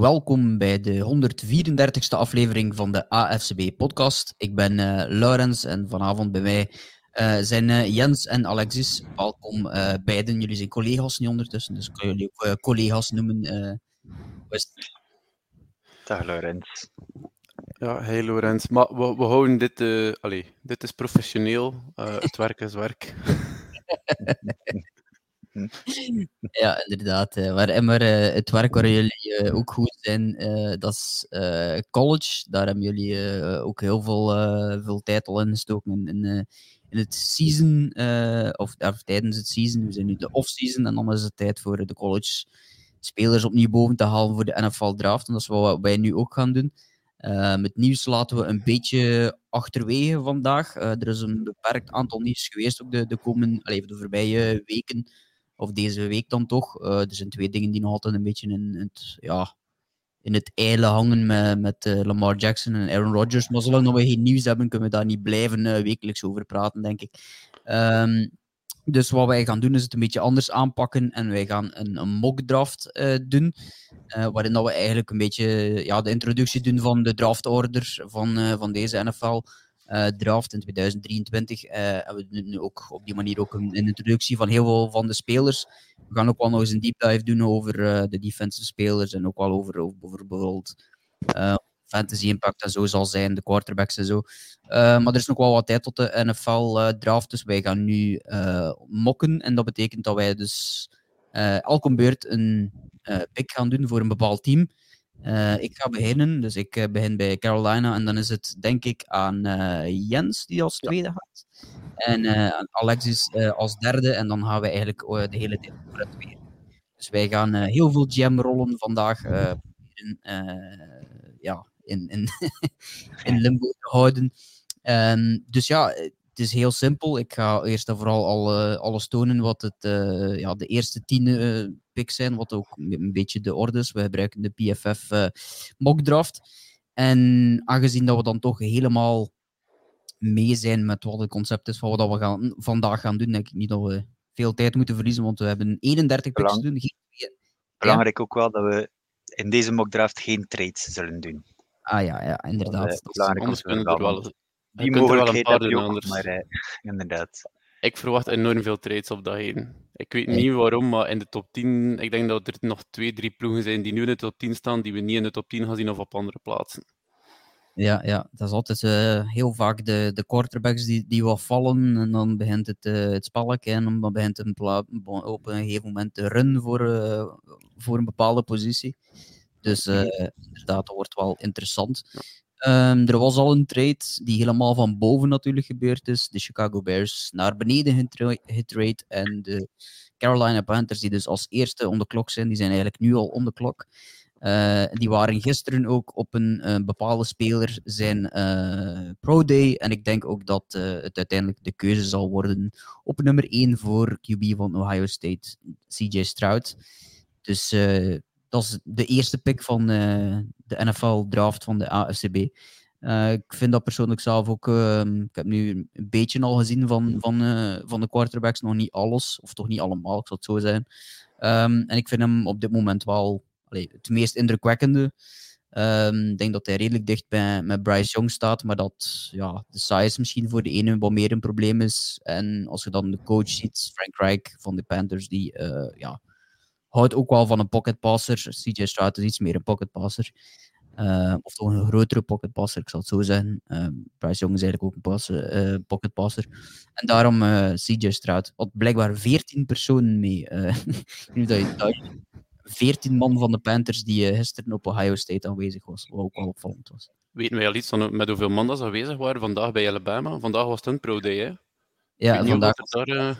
welkom bij de 134ste aflevering van de AFCB-podcast. Ik ben uh, Laurens en vanavond bij mij uh, zijn uh, Jens en Alexis. Welkom beiden. Jullie zijn collega's nu ondertussen, dus ik kan jullie ook collega's noemen. Dag Laurens. Ja, hey Laurens. Maar we, we houden dit... Allee, dit is professioneel. het werk is werk. Ja, inderdaad. Maar, maar het werk waar jullie ook goed zijn, dat is college. Daar hebben jullie ook heel veel, veel tijd al in gestoken in, in, in het season, of, of, tijdens het season. We zijn nu de off-season en dan is het tijd voor de college spelers opnieuw boven te halen voor de NFL draft. En dat is wat wij nu ook gaan doen. Uh, met nieuws laten we een beetje achterwege vandaag. Uh, er is een beperkt aantal nieuws geweest ook de, de, komende, allez, de voorbije weken of deze week dan toch. Uh, er zijn twee dingen die nog altijd een beetje in, het, ja, in het eilen hangen met, met uh, Lamar Jackson en Aaron Rodgers. Maar zolang we geen nieuws hebben, kunnen we daar niet blijven uh, wekelijks over praten, denk ik. Um, dus wat wij gaan doen, is het een beetje anders aanpakken. En wij gaan een, een mock draft doen. waarin dat we eigenlijk een beetje ja, de introductie doen van de draftorder van, van deze NFL uh, draft in 2023. Uh, en we doen nu ook op die manier ook een, introductie van heel veel van de spelers. We gaan ook wel nog eens een deep dive doen over uh, de defensive spelers en ook wel over, over bijvoorbeeld fantasy impact en zo zal zijn, de quarterbacks en zo. maar er is nog wel wat tijd tot de NFL draft, dus wij gaan nu mokken. En dat betekent dat wij dus elke beurt een pick gaan doen voor een bepaald team. Uh, ik ga beginnen, dus ik uh, begin bij Carolina en dan is het denk ik aan uh, Jens die als tweede gaat. En Alexis als derde en dan gaan we eigenlijk de hele tijd voor het weer. Dus wij gaan heel veel GM rollen vandaag in, ja, in, in, in limbo te houden. Um, dus ja, het is heel simpel. Ik ga eerst en vooral al, alles tonen wat het, ja, de eerste tien uh, picks zijn, wat ook een beetje de orde is. We gebruiken de PFF mock draft. En aangezien dat we dan toch helemaal mee zijn met wat het concept is van wat we gaan, vandaag gaan doen, denk ik niet dat we veel tijd moeten verliezen, want we hebben 31 picks te doen. Belangrijk ook wel dat we in deze mock draft geen trades zullen doen. Ah ja, ja inderdaad. Dat, anders kunnen we er wel die mogelijkheid heb je ook, anders. maar uh, inderdaad. Ik verwacht enorm veel trades op dat heen. Ik weet niet waarom, maar in de top 10, ik denk dat er nog twee, drie ploegen zijn die nu in de top 10 staan, die we niet in de top 10 gaan zien of op andere plaatsen. Ja, ja dat is altijd uh, heel vaak de, de quarterbacks die, die wat vallen en dan begint het, uh, het spelletje en dan begint een op een gegeven moment de run voor, uh, voor een bepaalde positie. Dus inderdaad, dat wordt wel interessant. Um, er was al een trade die helemaal van boven natuurlijk gebeurd is. De Chicago Bears naar beneden getrade. En de Carolina Panthers, die dus als eerste om de klok zijn, die zijn eigenlijk nu al om de klok. Uh, die waren gisteren ook op een uh, bepaalde speler zijn uh, Pro Day. En ik denk ook dat het uiteindelijk de keuze zal worden op nummer 1 voor QB van Ohio State, CJ Stroud. Dus dat is de eerste pick van uh, de NFL-draft van de AFCB. Eh, ik vind dat persoonlijk zelf ook. Uh, ik heb nu een beetje al gezien van, van, uh, van de quarterbacks, nog niet alles, of toch niet allemaal, ik zal het zo zijn. Um, en ik vind hem op dit moment wel allee, het meest indrukwekkende. Um, ik denk dat hij redelijk dicht bij met Bryce Young staat, maar dat ja, de size misschien voor de ene wat meer een probleem is. En als je dan de coach ziet, Frank Reich van de Panthers, die ja, houdt ook wel van een pocketpasser. CJ Stroud is iets meer een pocketpasser. Uh, of toch een grotere pocketpasser, ik zal het zo zeggen. Uh, Bryce Young is eigenlijk ook een passer, uh, pocketpasser. En daarom CJ Stroud. Had blijkbaar 14 personen mee. nu dat je 14 man van de Panthers die gisteren op Ohio State aanwezig was, wat ook wel opvallend was. Weten wij al iets van met hoeveel man dat aanwezig waren vandaag bij Alabama? Vandaag was het een pro day, hè? Ja, vandaag. Daar,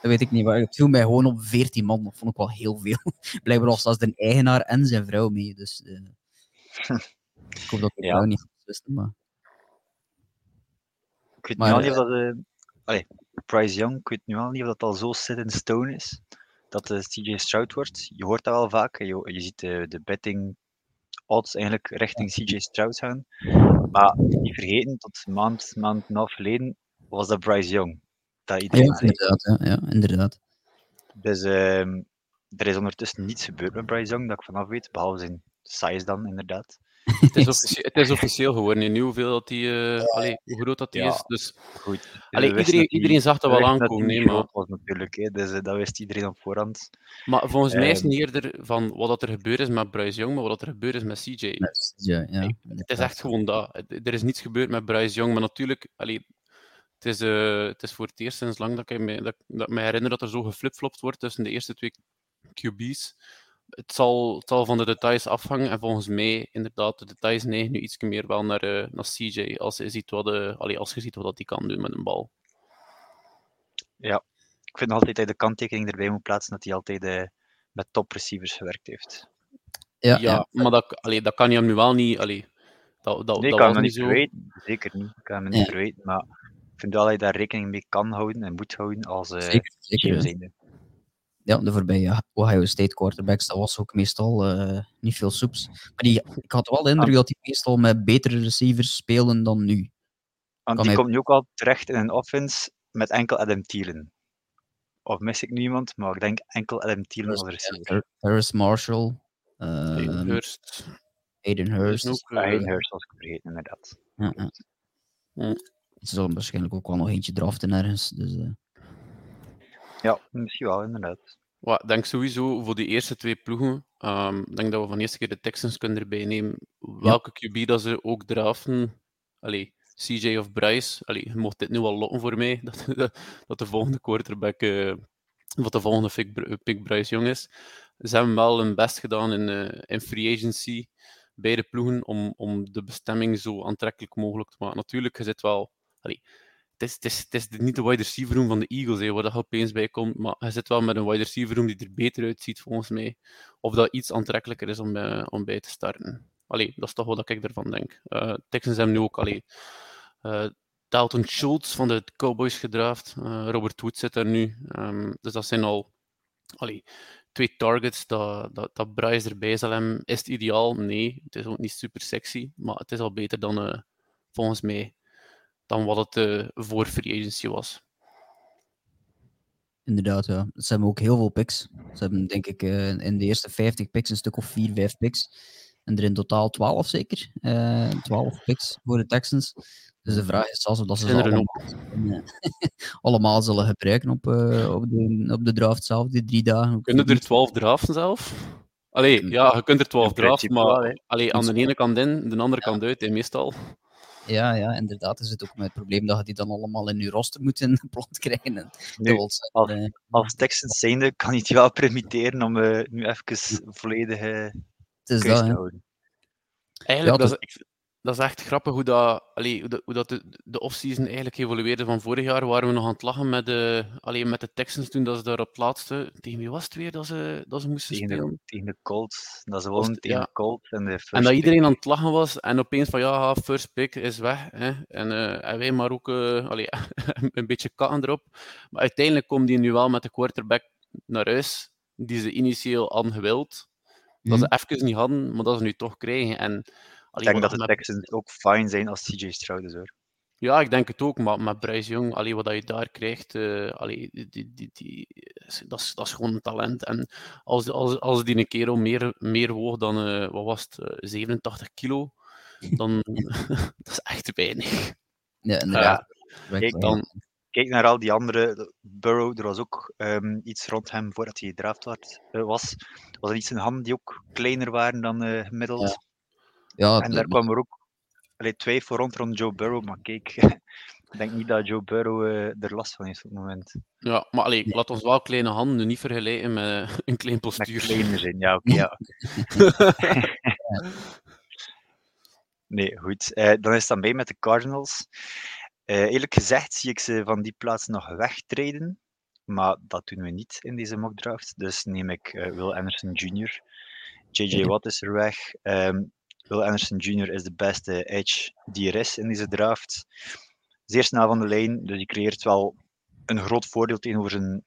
dat weet ik niet, maar het viel mij gewoon op 14 man. Dat vond ik wel heel veel. Blijkbaar was zelfs de eigenaar en zijn vrouw mee. Dus uh, ik hoop dat ik ja. niet wisten, maar... Ik weet maar, niet of dat... Uh, allee, Price Young, ik weet nu al niet of dat al zo set in stone is. Dat de CJ Stroud wordt. Je hoort dat wel vaak. Je, je ziet de, de betting odds eigenlijk richting CJ Stroud gaan. Maar niet vergeten, tot maand, maand en een half geleden was dat Bryce Young dat idee. Ja, inderdaad. Ja, ja, inderdaad. Dus uh, er is ondertussen niets gebeurd met Bryce Young, dat ik vanaf weet, behalve zijn size dan, inderdaad. Het is, officie- het is officieel geworden. En nu hoeveel dat die, eh, allee, hoe groot dat die Ja. is. Dus Goed. Allee, iedereen- die- iedereen zag dat we wel aankomen, nee, maar- was natuurlijk, hè, dus eh, dat wist iedereen op voorhand. Maar volgens mij is het Ehm. niet eerder van wat dat er gebeurd is met Bryce Young, maar wat dat er gebeurd is met CJ. Met- Ja, ja, Het is echt gewoon dat. Er is niets gebeurd met Bryce Young, maar natuurlijk, allee, het, is, eh, het is voor het eerst sinds lang dat ik me, dat, dat ik me herinner dat er zo geflipflopt wordt tussen de eerste twee QB's. Het zal, het zal van de details afhangen en volgens mij, inderdaad, de details neigen nu iets meer wel naar, eh, naar CJ als je ziet wat, eh, allee, als je ziet wat hij kan doen met een bal. Ik vind altijd dat je de kanttekening erbij moet plaatsen dat hij altijd met top receivers gewerkt heeft. Ja, Ja, ja. maar dat, allee, dat kan je hem nu wel niet. Allee, dat, dat, Nee, ik dat kan was hem niet zo. verwijten. Zeker niet. Ik kan hem Ja. niet verwijten. Maar vind wel dat je daar rekening mee kan houden en moet houden als eh zeker. ja. de voorbije Ohio State quarterbacks, dat was ook meestal eh, niet veel soeps. Maar die, ik had wel de indruk dat die meestal met betere receivers spelen dan nu. Want Kan die mij- komt nu ook al terecht in een offense met enkel Adam Thielen. Of mis ik nu iemand, maar ik denk enkel Adam Thielen als receiver. Har- Harris Marshall, eh, Allee, Hurst. Aiden Hurst. ook, Ah, eh, Hayden Hurst was ik vergeten, inderdaad. Ja, ja. Ja. Ze zullen waarschijnlijk ook wel nog eentje draften ergens. Dus, eh, Ja, misschien wel, inderdaad. Well, ik denk sowieso voor die eerste twee ploegen. ehm, Ik denk dat we van de eerste keer de Texans kunnen erbij nemen. Welke QB dat ze ook draften. Allee, CJ of Bryce. Allee, je mocht dit nu al lokken voor mij. Dat, dat de volgende quarterback. eh wat de volgende pick, Br- pick Bryce Young is. Ze hebben wel hun best gedaan in, eh, in free agency. Beide ploegen om, om de bestemming zo aantrekkelijk mogelijk te maken. Natuurlijk, je zit wel. Allee, het is, is, niet de wide receiver room van de Eagles, hè, waar dat opeens bij komt, maar hij zit wel met een wide receiver room die er beter uitziet, volgens mij. Of dat iets aantrekkelijker is om, eh, om bij te starten. Allee, dat is toch wat ik ervan denk. Eh Texans hebben nu ook allee, eh, Dalton Schultz van de Cowboys gedraft. Eh, Robert Woods zit daar nu. Ehm, dus dat zijn al twee targets dat, dat, dat Bryce erbij zal hebben. Is het ideaal? Nee. Het is ook niet super sexy, maar het is al beter dan, volgens mij, dan wat het eh, voor free agency was. inderdaad, ja. Ze hebben ook heel veel picks. Ze hebben denk ik eh, in de eerste 50 picks een stuk of 4, 5 picks. En er in totaal 12 zeker. Eh 12 picks voor de Texans. Dus de vraag is zelfs of dat ze allemaal, allemaal zullen gebruiken op, eh, op, de, op de draft zelf, die drie dagen. Kunnen er 12 draften zelf? Allee, ja, je kunt er 12 In draften, maar allee, aan de ene kant in, de andere kant uit, hè, meestal. Ja, ja, inderdaad is het ook met het probleem dat je die dan allemaal in je roster moet in plant krijgen. En Nu, als- eh, Als Texans zijnde kan je het je wel permitteren om eh, nu even volledige dat, te houden. Eigenlijk, Ja, dat, is, ik- dat is echt grappig hoe dat, allee, hoe dat, hoe dat de, de offseason eigenlijk evolueerde van vorig jaar. Waren we nog aan het lachen met de, allee, met de Texans toen dat ze daar op het laatste... Tegen wie was het weer dat ze, dat ze moesten Tegen de, spelen? tegen de Colts. Dat ze wonen tegen ja. de Colts en de first En dat pick. iedereen aan het lachen was en opeens van ja, first pick is weg. Hè? En, eh, en wij maar ook eh, allee, een beetje katten erop. Maar uiteindelijk komt die nu wel met de quarterback naar huis, die ze initieel hadden gewild. Dat Mhm. ze even niet hadden, maar dat ze nu toch krijgen. En, allee, Ik denk dat de met- Texans ook fine zijn als CJ Stroud is hoor. Ja, ik denk het ook, maar met Bryce Young, allee, wat dat je daar krijgt, eh, allee, die, die, die, die- dat, is, dat is gewoon een talent. En als, als, als die een kerel meer, meer woog dan, eh, wat was het, eh, 87 kilo, dan dat is echt weinig. Ja, inderdaad. Kijk dan- Kijk naar al die andere. Burrow, er was ook ehm, iets rond hem voordat hij gedraft werd, eh, was. Was er iets in handen die ook kleiner waren dan eh, gemiddeld. Ja. Ja, En daar kwam er ook allee, twijfel rond rond Joe Burrow. Maar kijk, ik denk niet dat Joe Burrow eh, er last van heeft op het moment. Ja, maar allee, laat ons wel kleine handen nu niet vergelijken met een klein Met postuur. kleiner zijn, ja, oké. ja. Nee, goed. Eh, dan is het dan bij met de Cardinals. Eh, eerlijk gezegd zie ik ze van die plaats nog wegtreden. Maar dat doen we niet in deze mock draft. Dus neem ik eh, Will Anderson Jr. JJ. Watt is er weg. Ehm, Will Anderson Jr. is de beste edge die er is in deze draft. Zeer snel van de lijn, dus die creëert wel een groot voordeel tegenover zijn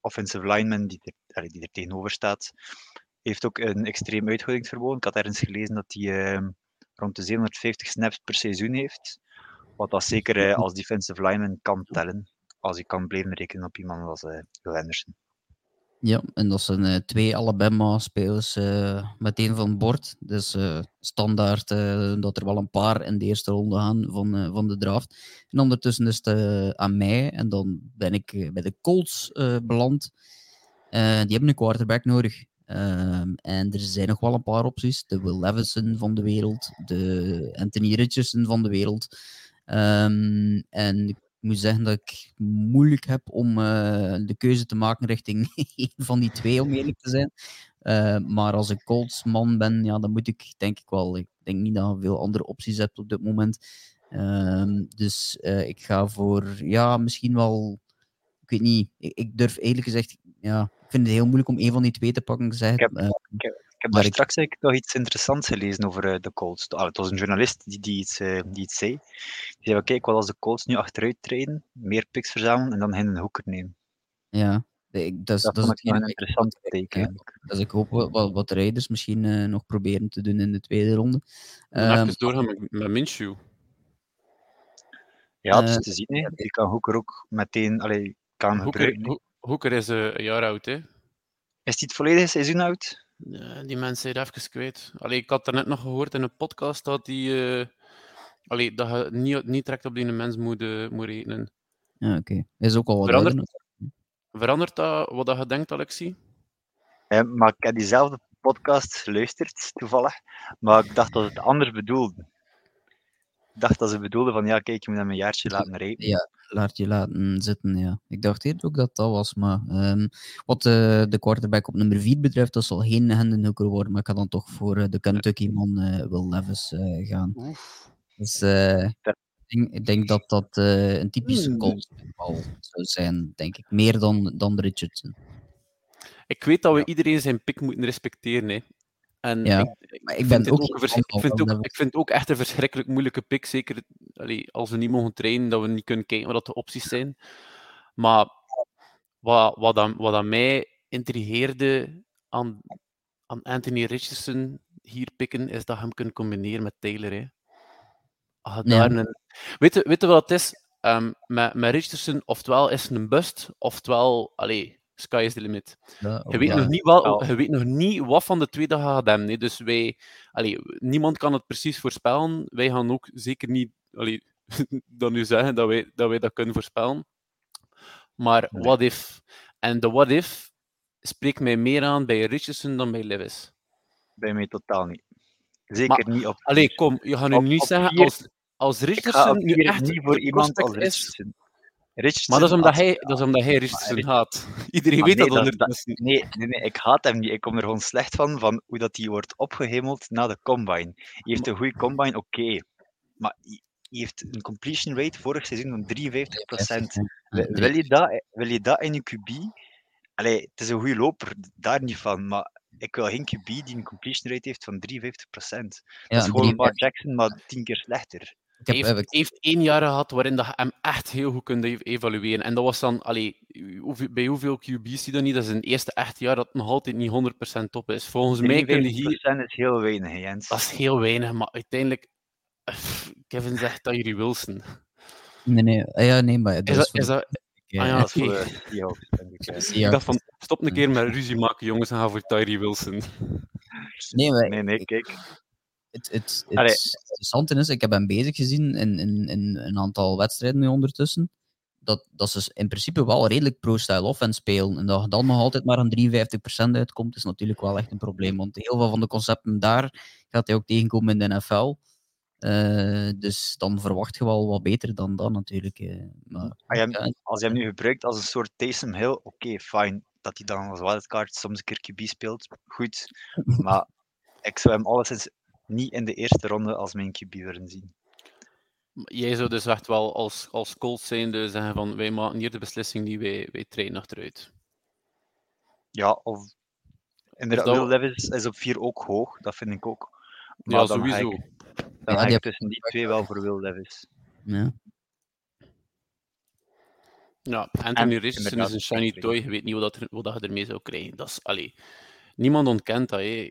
offensive lineman die er, die er tegenover staat. Heeft ook een extreem uitgooiingsvermogen. Ik had ergens gelezen dat hij ehm, rond de 750 snaps per seizoen heeft. Wat dat zeker eh, als defensive lineman kan tellen. Als je kan blijven rekenen op iemand als eh, Will Anderson. Ja, en dat zijn eh, twee Alabama-spelers uh, meteen van boord. Dus standaard dat er wel een paar in de eerste ronde gaan van, van de draft. En ondertussen is het aan mij en dan ben ik bij de Colts beland. die hebben een quarterback nodig. Ehm, en er zijn nog wel een paar opties. De Will Levinson van de wereld, de Anthony Richardson van de wereld. Um, en moet zeggen dat ik moeilijk heb om uh, de keuze te maken richting een van die twee, om eerlijk te zijn. Uh, maar als ik Colts man ben, ja, dan moet ik denk ik wel. Ik denk niet dat je veel andere opties hebt op dit moment. Uh, dus uh, ik ga voor, ja, misschien wel. Ik weet niet. Ik, ik, durf eerlijk gezegd, ja, ik vind het heel moeilijk om een van die twee te pakken. Zeg, ik heb, ik heb, ik heb daar ik... straks ik nog iets interessants gelezen over de Colts. Ah, het was een journalist die, die, iets, die iets zei. Die zei, kijk, wat als de Colts nu achteruit treden, meer picks verzamelen en dan hen een hoeker nemen. Ja, ik, dat, dat, dat is een interessant teken. Ja, dus ik hoop wat, wat Raiders misschien uh, nog proberen te doen in de tweede ronde. Um, even doorgaan met, met Minshew. Ja, dat is uh, te zien. Hè. Die kan Hoeker ook meteen allee, kan Hoeker, gebruiken. Hoeker is uh, een jaar oud, hè? Is die het volledige seizoen oud? Die mensen zijn even kwijt. Allee, ik had er net nog gehoord in een podcast dat die Allee, dat je niet, niet direct op die mens moet, uh, moet rekenen. Ja, oké. Okay. Is ook al wat verandert, verandert dat wat dat je denkt, Alexie? Ja, maar ik heb diezelfde podcast geluisterd, toevallig. Maar ik dacht dat het anders bedoelde. Ik dacht dat ze bedoelden van, ja, kijk, je moet hem een jaartje laten rijden. Ja, laat je laten zitten, ja. Ik dacht eerder ook dat dat was, maar um, wat uh, de quarterback op nummer 4 betreft, dat zal geen Hendon Hooker worden, maar ik ga dan toch voor uh, de Kentucky-man uh, Will Levis gaan. Dus uh, ik, denk, denk, dat dat uh, een typische hmm. Colts-bal zou zijn, denk ik. Meer dan, dan Richardson. Ik weet dat we iedereen zijn pick moeten respecteren. Hè. En ja, ik, ik, ben ook, ook ik, vind ook, ik vind ook echt een verschrikkelijk moeilijke pick. Zeker allee, als we niet mogen trainen, dat we niet kunnen kijken wat de opties zijn. Maar wat, wat, aan, wat aan mij intrigeerde aan, aan Anthony Richardson hier pikken, is dat je hem kunt combineren met Taylor. Hè. Ah, daar een... weet, je, weet je wat het is? Um, met, met Richardson, oftewel is het een bust, oftewel, allee, sky is the limit. Ja, je, weet ja. nog niet wel, je weet nog niet wat van de twee dat gaat hebben. Nee. Dus wij, allee, niemand kan het precies voorspellen. Wij gaan ook zeker niet allee, dan nu zeggen dat wij, dat wij dat kunnen voorspellen. Maar nee. what if? En de what if spreekt mij meer aan bij Richardson dan bij Lewis. Bij mij totaal niet. Zeker maar, niet op. Allee, kom, je gaat nu niet zeggen. Vier, als, als Richardson nu echt niet voor iemand als Richardson. Richardson. Maar dat is omdat hij, dat is omdat hij Richardson haat. Iedereen weet nee, dat ondertussen. Nee, nee, nee, ik haat hem niet. Ik kom er gewoon slecht van, van hoe dat hij wordt opgehemeld na de combine. Hij heeft een goede combine, oké. Okay. Maar hij heeft een completion rate vorig seizoen van 53%. Wil je dat, wil je dat in je QB? Allee, het is een goede loper, daar niet van. Maar ik wil geen QB die een completion rate heeft van 53%. Ja, dat is gewoon Mark Jackson, maar tien keer slechter. Hij heeft, heeft één jaar gehad waarin dat je hem echt heel goed kunt evalueren. En dat was dan, allee, bij hoeveel QB's zie je dat niet? Dat is een eerste echt jaar dat nog altijd niet 100% top is. Volgens mij kun je hier... is heel weinig, Jens. Dat is heel weinig, maar uiteindelijk... Kevin zegt Tyree Wilson. Nee, nee, ja, nee maar... Dat is, dat, is dat, Ah ja, dat voor ik. Ik dacht van, stop een keer met ruzie maken, jongens, en ga voor Tyree Wilson. Nee, maar... Nee, nee, kijk. Het, het, het interessante is, ik heb hem bezig gezien in, in, in een aantal wedstrijden nu ondertussen, dat, dat ze in principe wel redelijk pro-style offense spelen. En dat je dan nog altijd maar een 53% uitkomt, is natuurlijk wel echt een probleem. Want heel veel van de concepten daar gaat hij ook tegenkomen in de NFL. Uh, dus dan verwacht je wel wat beter dan dat natuurlijk. Uh, maar, ah, als je hem nu gebruikt als een soort Taysom Hill, oké, okay, fijn. Dat hij dan als wildcard soms een keer QB speelt, goed. Maar ik zou hem alleszins niet in de eerste ronde als mijn QB willen zien. Jij zou dus echt wel als, als Colts zijnde zeggen van wij maken hier de beslissing die wij, wij trainen achteruit. Ja, of inderdaad, Will Levis is op 4 ook hoog, dat vind ik ook. Maar ja, sowieso. Ik, dan ja, ga ik tussen die twee wel voor Will Levis. Ja. Ja, Anthony en, Richardson is een shiny toy. Je weet niet wat, dat, wat dat je ermee zou krijgen. Dat is, allee, niemand ontkent dat. Hé.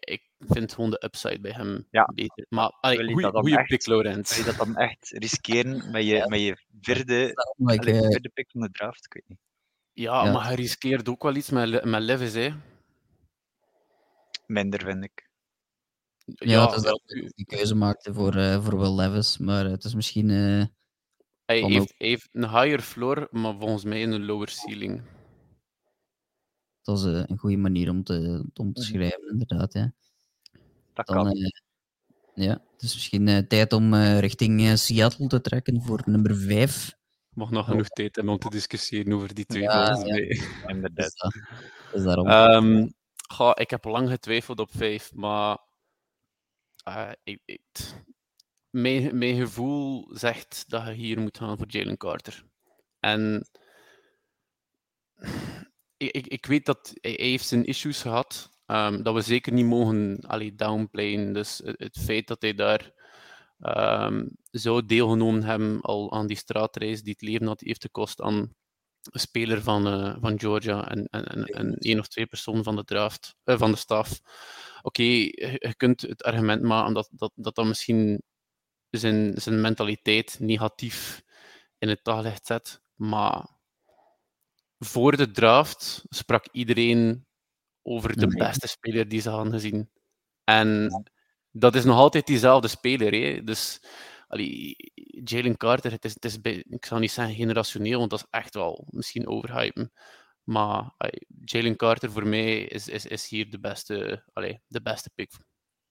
Ik, vind gewoon de upside bij hem ja. beter. Maar goede pick, Laurent. Wil je dat dan echt riskeren met je, met je vierde, allee, uh, vierde pick van de draft? Ik weet niet. Ja, Ja. maar je riskeert ook wel iets met, met Levis, hè. Minder, vind ik. Ja, het is wel, dat hij die keuze maakte voor, eh, voor Will Levis, maar het is misschien... eh, hij heeft, hij heeft een higher floor, maar volgens mij een lower ceiling. Dat is eh, een goede manier om te, om te Mhm. schrijven, inderdaad. Ja. Dat Dan, kan. eh, ja, het is misschien eh, tijd om eh, richting eh, Seattle te trekken voor nummer 5. Mag nog genoeg tijd hebben om te discussiëren over die twee, Ja. Inderdaad. Is, dat, is daarom. Ehm, goh, ik heb lang getwijfeld op vijf, maar eh, ik, ik- mijn, mijn gevoel zegt dat je hier moet gaan voor Jalen Carter. En ik, ik, ik weet dat hij, hij heeft zijn issues gehad, ehm, dat we zeker niet mogen allee, downplayen. Dus het, het feit dat hij daar ehm, zou deelgenomen hebben al aan die straatreis die het leven had heeft gekost aan een speler van, eh, van Georgia en, en, en, en één of twee personen van de draft, eh, van de staf. Oké, je, je kunt het argument maken dat dat, dat, dat misschien zijn, zijn mentaliteit negatief in het daglicht zet, maar voor de draft sprak iedereen over de Nee. beste speler die ze hadden gezien. En Ja. dat is nog altijd diezelfde speler. Hè? Dus allee, Jalen Carter, het is, het is bij- ik zou niet zeggen generationeel, want dat is echt wel misschien overhypen. Maar allee, Jalen Carter voor mij is, is, is hier de beste, allee, de beste pick.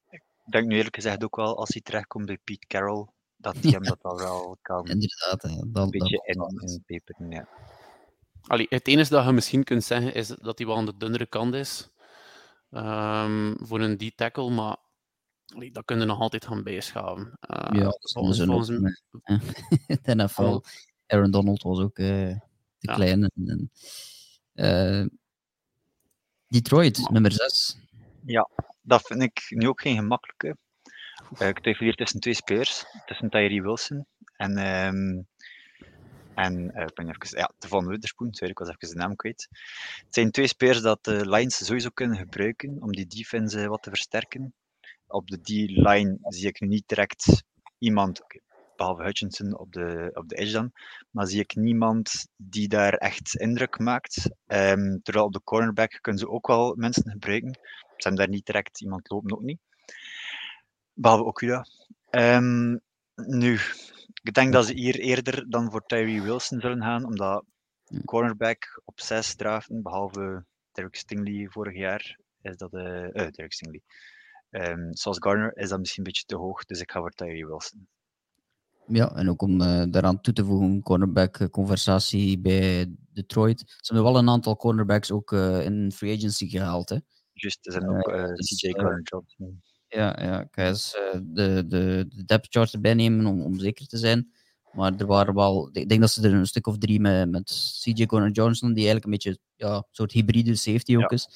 Ik denk nu eerlijk gezegd ook wel, als hij terechtkomt bij Pete Carroll, dat hij hem dat al wel kan een Inderdaad, hè, dat, beetje dat, in, in peperen. Ja. Allee, het enige dat je misschien kunt zeggen is dat hij wel aan de dunnere kant is ehm, voor een D-tackle, maar allee, dat kun je nog altijd gaan bijschaven. Eh, ja, volgens, volgens, volgens, de NFL. Aaron Donald was ook eh, te Ja. klein. En, en, eh, Detroit, nummer 6. Dat vind ik nu ook geen gemakkelijke. Ik twijfel hier tussen twee spelers, tussen Tyree Wilson en, ehm en eh, ik ben even, ja, Van Witherspoon, sorry, ik was even de naam kwijt. Het zijn twee spelers dat de Lions sowieso kunnen gebruiken om die defense eh, wat te versterken. Op de D-line zie ik niet direct iemand, behalve Hutchinson op de, op de edge dan, maar zie ik niemand die daar echt indruk maakt. Ehm, terwijl op de cornerback kunnen ze ook wel mensen gebruiken. Ze hebben daar niet direct iemand lopen, ook niet. Behalve Okuda. Ehm, nu, ik denk dat ze hier eerder dan voor Tyree Wilson zullen gaan, omdat cornerback op zes draften, behalve Derek Stingley vorig jaar, is dat... eh eh, Derek Stingley. Ehm zoals Garner is dat misschien een beetje te hoog, dus ik ga voor Tyree Wilson. Ja, en ook om eh, daaraan toe te voegen, cornerback-conversatie bij Detroit. Ze hebben wel een aantal cornerbacks ook eh, in free agency gehaald. Hè. Juist, er zijn ook eh, CJ eh, Garner Johnson. Ja, ja, ik ga eens eh, de, de, de depth chart erbij nemen om, om zeker te zijn. Maar er waren wel, ik denk dat ze er een stuk of drie met, met CJ Conner Johnson, die eigenlijk een beetje ja, een soort hybride safety ook is.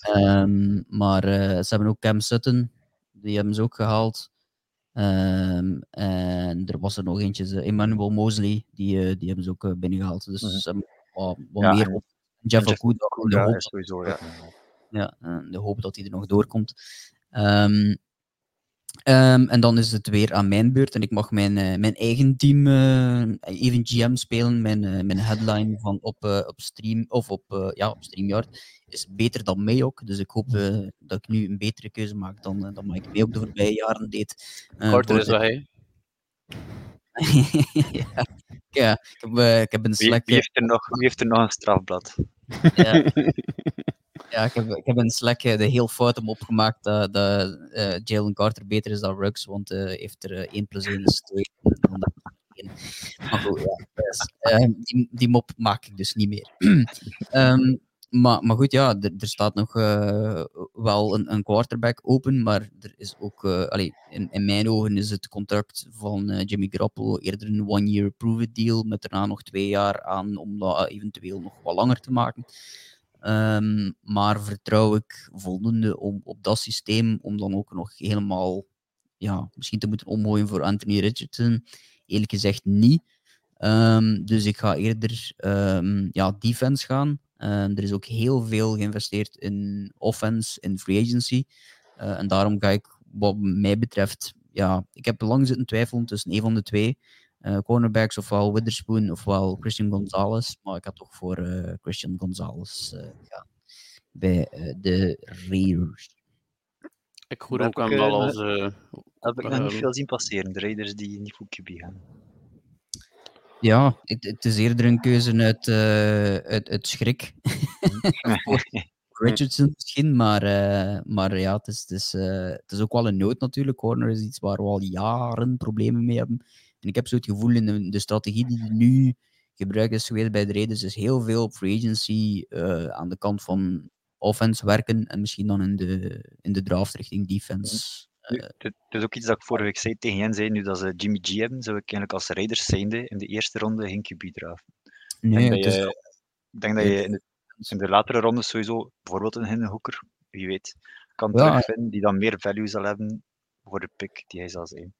Ehm, maar eh, ze hebben ook Cam Sutton, die hebben ze ook gehaald. Ehm, en er was er nog eentje, eh, Emmanuel Mosley, die, eh, die hebben ze ook eh, binnengehaald. Dus Mhm. ze hebben wat, wat Ja, meer en- op. Jeff Okuda, in de Ja, hoop is sowieso, ja. ja, eh, de hoop dat hij er nog doorkomt. Ehm, ehm, en dan is het weer aan mijn beurt en ik mag mijn, eh, mijn eigen team eh, even GM spelen. Mijn, eh, mijn headline van op, op stream of op, ja, op StreamYard is beter dan mij ook. Dus ik hoop dat ik nu een betere keuze maak dan, dan Mike mee ook de voorbije jaren deed. Voor is weg, hè. ja, ja, ik heb, ik heb een Wie, Slack. wie, heeft er nog, wie heeft er nog een strafblad? Ja. Ja, ik heb, ik heb eh, de heel fout hem opgemaakt dat, eh, Jalen Carter beter is dan Ruggs, want hij heeft er eh, 1 plus 1 is 2. en dan dat is één. Maar goed, ja, dus, eh, die, die mop maak ik dus niet meer. Ehm, maar, maar goed, ja, er, er staat nog eh, wel een, een quarterback open, maar er is ook, eh, allee, in, in mijn ogen is het contract van eh, Jimmy Garoppolo eerder een one-year prove-it deal, met daarna nog twee jaar aan om dat eventueel nog wat langer te maken. Ehm, maar vertrouw ik voldoende om, op dat systeem om dan ook nog helemaal ja, misschien te moeten omgooien voor Anthony Richardson? Eerlijk gezegd niet. Ehm, dus ik ga eerder ehm, ja, defense gaan. Er is ook heel veel geïnvesteerd in offense, in free agency. Eh, en daarom ga ik, wat mij betreft, ja, ik heb lang zitten twijfelen tussen een van de twee. Eh, cornerbacks, ofwel Witherspoon ofwel Christian Gonzalez. Maar ik had toch voor eh, Christian Gonzalez uh, ja, bij de Raiders. Ik hoor ook aan wel als. Heb ik nog niet veel zien passeren, de Raiders die niet voor QB gaan. Ja, het, het, is eerder een keuze uit, uh, uit, uit schrik. Richardson misschien, maar, uh, maar ja, het is, het, is, uh, het is ook wel een nood natuurlijk. Corner is iets waar we al jaren problemen mee hebben. En ik heb zo het gevoel in de, de strategie die nu gebruikt is geweest bij de Raiders, is heel veel op free agency uh, aan de kant van offense werken en misschien dan in de, in de draft richting defense. Nu, het, is ook iets dat ik vorige week zei tegen Jens, zei, nu dat ze Jimmy G hebben, zou ik eigenlijk als Raiders zijnde in de eerste ronde geen QB draven. Nee, ik denk, ik denk dat je in de, in de latere rondes sowieso, bijvoorbeeld een Hindenhoeker, wie weet, kan ja. terugvinden, die dan meer value zal hebben voor de pick die hij zal zijn.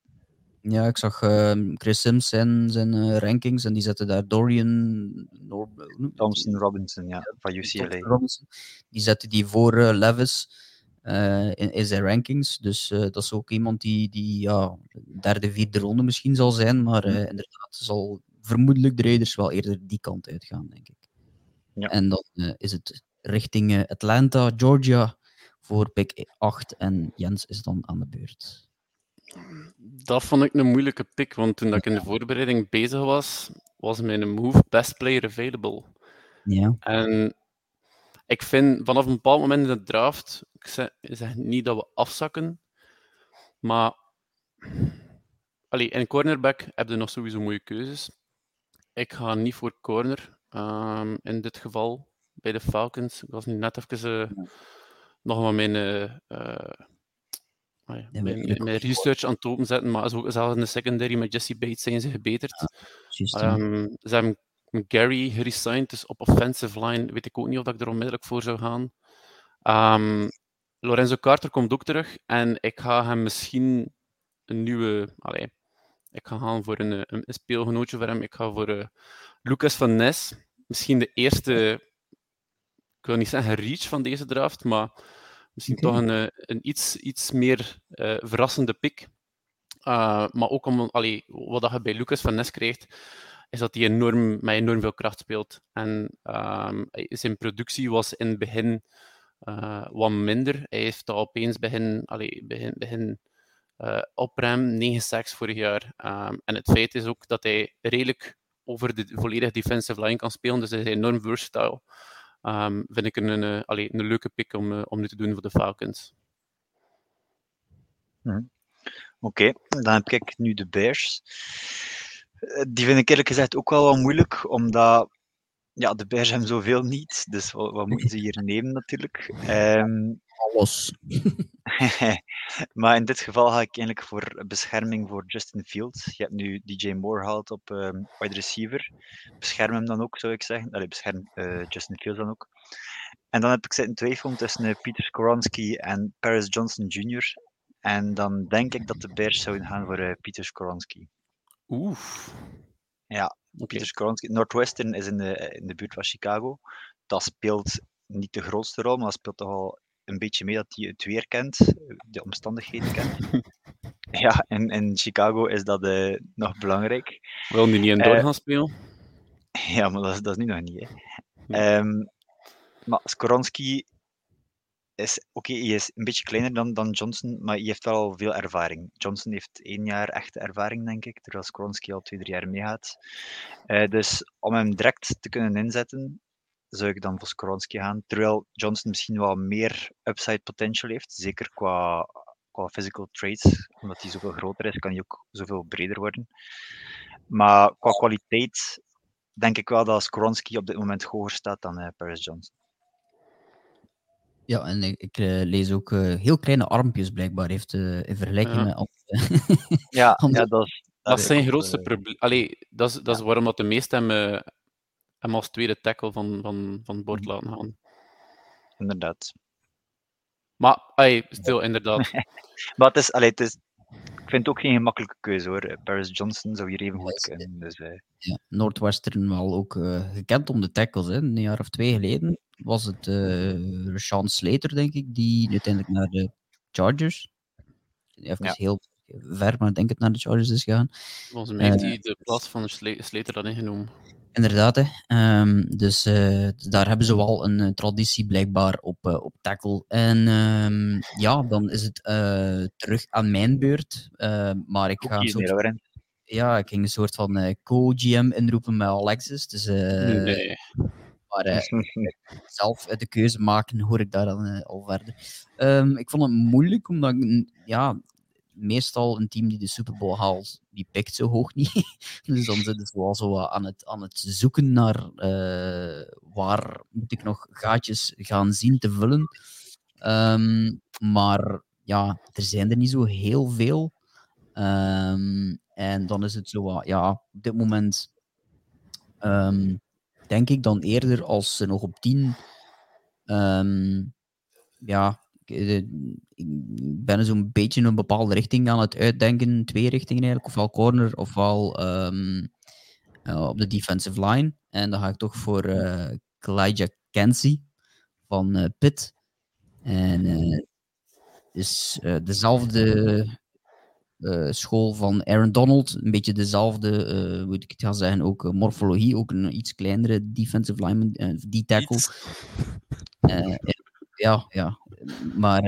Ja, ik zag uh, Chris Sims zijn, zijn uh, rankings en die zetten daar Dorian Nor Thompson Robinson, ja, van UCLA. Robinson, die zetten die voor uh, Levis in, in, zijn rankings. Dus dat is ook iemand die, die ja, derde, vierde ronde misschien zal zijn, maar inderdaad zal vermoedelijk de Raiders wel eerder die kant uitgaan, denk ik. Ja. En dan is het richting Atlanta, Georgia voor pick 8 en Jens is dan aan de beurt. Dat vond ik een moeilijke pick, want toen ik in de voorbereiding bezig was, was mijn move best player available. Ja. En ik vind vanaf een bepaald moment in de draft, ik zeg, zeg niet dat we afzakken, maar allee, in cornerback heb je nog sowieso mooie keuzes. Ik ga niet voor corner um, in dit geval bij de Falcons. Ik was nu net even uh, nog maar mijn uh, ja, met, met, research aan het openzetten, maar ook, zelfs in de secondary met Jesse Bates zijn ze gebeterd. Ja, um, ze hebben Gary geresigned, dus op offensive line weet ik ook niet of ik er onmiddellijk voor zou gaan. Um, Lorenzo Carter komt ook terug en ik ga hem misschien een nieuwe. Allez, ik ga gaan voor een, een, een, speelgenootje voor hem. Ik ga voor uh, Lucas van Nes. Misschien de eerste, ik wil niet zeggen reach van deze draft, maar Misschien okay. toch een, eh, een iets, iets meer uh, verrassende pick. Uh, maar ook om, allee, wat je bij Lucas van Nes krijgt, is dat hij enorm, met enorm veel kracht speelt. En um, zijn productie was in het begin uh, wat minder. Hij heeft al opeens begin, allee, begin, begin uh, opruimen, 9 sacks vorig jaar. Um, en het feit is ook dat hij redelijk over de volledige defensive line kan spelen, dus hij is enorm versatile um, vind ik een, een, allee, een leuke pick om, uh, om nu te doen voor de Falcons. Hmm. Oké, dan heb ik nu de Bears. Eh, die vind ik eerlijk gezegd ook wel wat moeilijk, omdat ja, de Bears hebben zoveel niet. Dus wat, wat moeten ze hier nemen natuurlijk? Um, Alles. maar in dit geval ga ik eigenlijk voor bescherming voor Justin Fields. Je hebt nu DJ Moore gehaald op um, wide receiver. Bescherm hem dan ook, zou ik zeggen. Allee, bescherm uh, Justin Fields dan ook. En dan heb ik zitten twijfelen tussen uh, Peter Skoronski en Paris Johnson Jr. En dan denk ik dat de Bears zouden gaan voor uh, Peter Skoronski. Oeh. Ja, okay. Peter Skoronski. Northwestern is in de, in de buurt van Chicago. Dat speelt niet de grootste rol, maar dat speelt toch al een beetje mee dat hij het weer kent, de omstandigheden kent. ja, en in Chicago is dat uh, nog belangrijk. Wil hij niet in door gaan spelen? Ja, maar dat is, dat is nu nog niet. Hè. Um, maar Skoronski is, oké, hij is een beetje kleiner dan, dan Johnson, maar hij heeft wel veel ervaring. Johnson heeft één jaar echte ervaring, denk ik, terwijl Skoronski al twee, drie jaar meegaat. Uh, dus om hem direct te kunnen inzetten, zou ik dan voor Skoronski gaan. Terwijl Johnson misschien wel meer upside potential heeft, zeker qua, qua physical traits. Omdat hij zoveel groter is, kan hij ook zoveel breder worden. Maar qua kwaliteit denk ik wel dat Skoronski op dit moment hoger staat dan uh, Paris Johnson. Ja, en ik, ik uh, lees ook uh, heel kleine armpjes blijkbaar heeft in vergelijking ja. met ja, ja, dat is... Dat, is zijn grootste probleem. Allee, dat is, dat is ja. waarom dat de meesten hem hem als tweede tackle van, van, van het bord Mhm. laten gaan. Inderdaad. Maar, ay, stil, inderdaad. Maar het is, allee, het is, ik vind het ook geen gemakkelijke keuze hoor. Paris Johnson zou hier even goed kunnen. Dus, eh, ja, Northwestern wel ook eh, gekend om de tackles. Hè. Een jaar of twee geleden was het uh, Sean Slater, denk ik, die uiteindelijk naar de Chargers. Even Ja. heel ver, maar ik denk het naar de Chargers is gegaan. Volgens mij heeft hij de plaats van de Slater dan ingenomen. Inderdaad, hè. Ehm, dus eh, daar hebben ze wel een eh, traditie blijkbaar op, op tackle. En ehm, ja, dan is het terug aan mijn beurt. Eh, maar ik ga een soort. En ja, ik ging een soort van co-GM inroepen met Alexis. Dus, nee. Maar eh, zelf de keuze maken, hoor ik daar dan eh, al verder. Ehm, ik vond het moeilijk, omdat ik, ja, meestal een team die de Super Bowl haalt, die pikt zo hoog niet. dus dan zitten ze wel zo wat aan het, aan het zoeken naar eh, waar moet ik nog gaatjes gaan zien te vullen. Ehm, maar ja, er zijn er niet zo heel veel. Ehm, en dan is het zo wat, ja, op dit moment denk ik dan eerder als ze nog op 10. ehm, ja, ik, eh, ik ben zo'n beetje een bepaalde richting aan het uitdenken. Twee richtingen eigenlijk, ofwel corner ofwel eh, op de defensive line. En dan ga ik toch voor eh Kalijah Kenzie van eh Pitt. En eh is eh, dezelfde eh, school van Aaron Donald. Een beetje dezelfde, eh hoe moet ik het gaan zeggen, ook eh, morfologie. Ook een iets kleinere defensive lineman, D-tackle. Ja, ja. Maar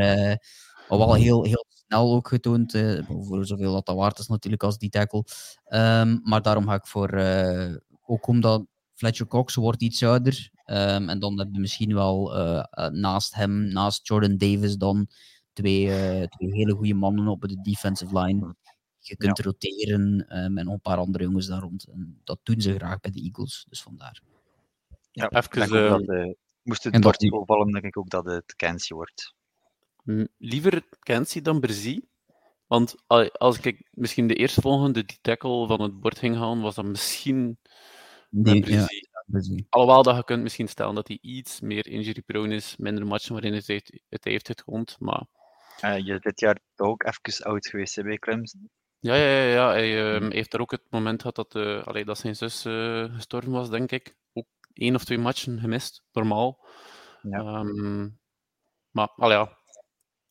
al wel heel, heel snel ook getoond. voor zoveel dat dat waard is natuurlijk als die tackle. Ehm, maar daarom ga ik voor... ook omdat Fletcher Cox wordt iets ouder. ehm, en dan heb je misschien wel naast hem, naast Jordan Davis dan twee, eh, twee hele goede mannen op de defensive line. Je kunt roteren eh, met nog een paar andere jongens daar rond. En dat doen ze graag bij de Eagles. Dus vandaar. ja, Even, eh, dat, eh, moest het en dat Barty vallen, denk ik ook dat het Kenzie wordt. M- Liever Kenzie dan Berzee. Want al- als ik misschien de eerstvolgende die tackle van het bord ging halen, was dat misschien Nee, ja. Alhoewel dat je kunt misschien stellen dat hij iets meer injury prone is, minder matchen waarin het heeft, het heeft getoond. Maar Eh, je is dit jaar ook even oud geweest hè, bij Clemson. ja, ja, ja, ja hij ehm, heeft er ook het moment gehad dat, allee, dat zijn zus eh, gestorven was, denk ik. Ook één of twee matchen gemist, normaal. Ja. Ehm, maar al ja,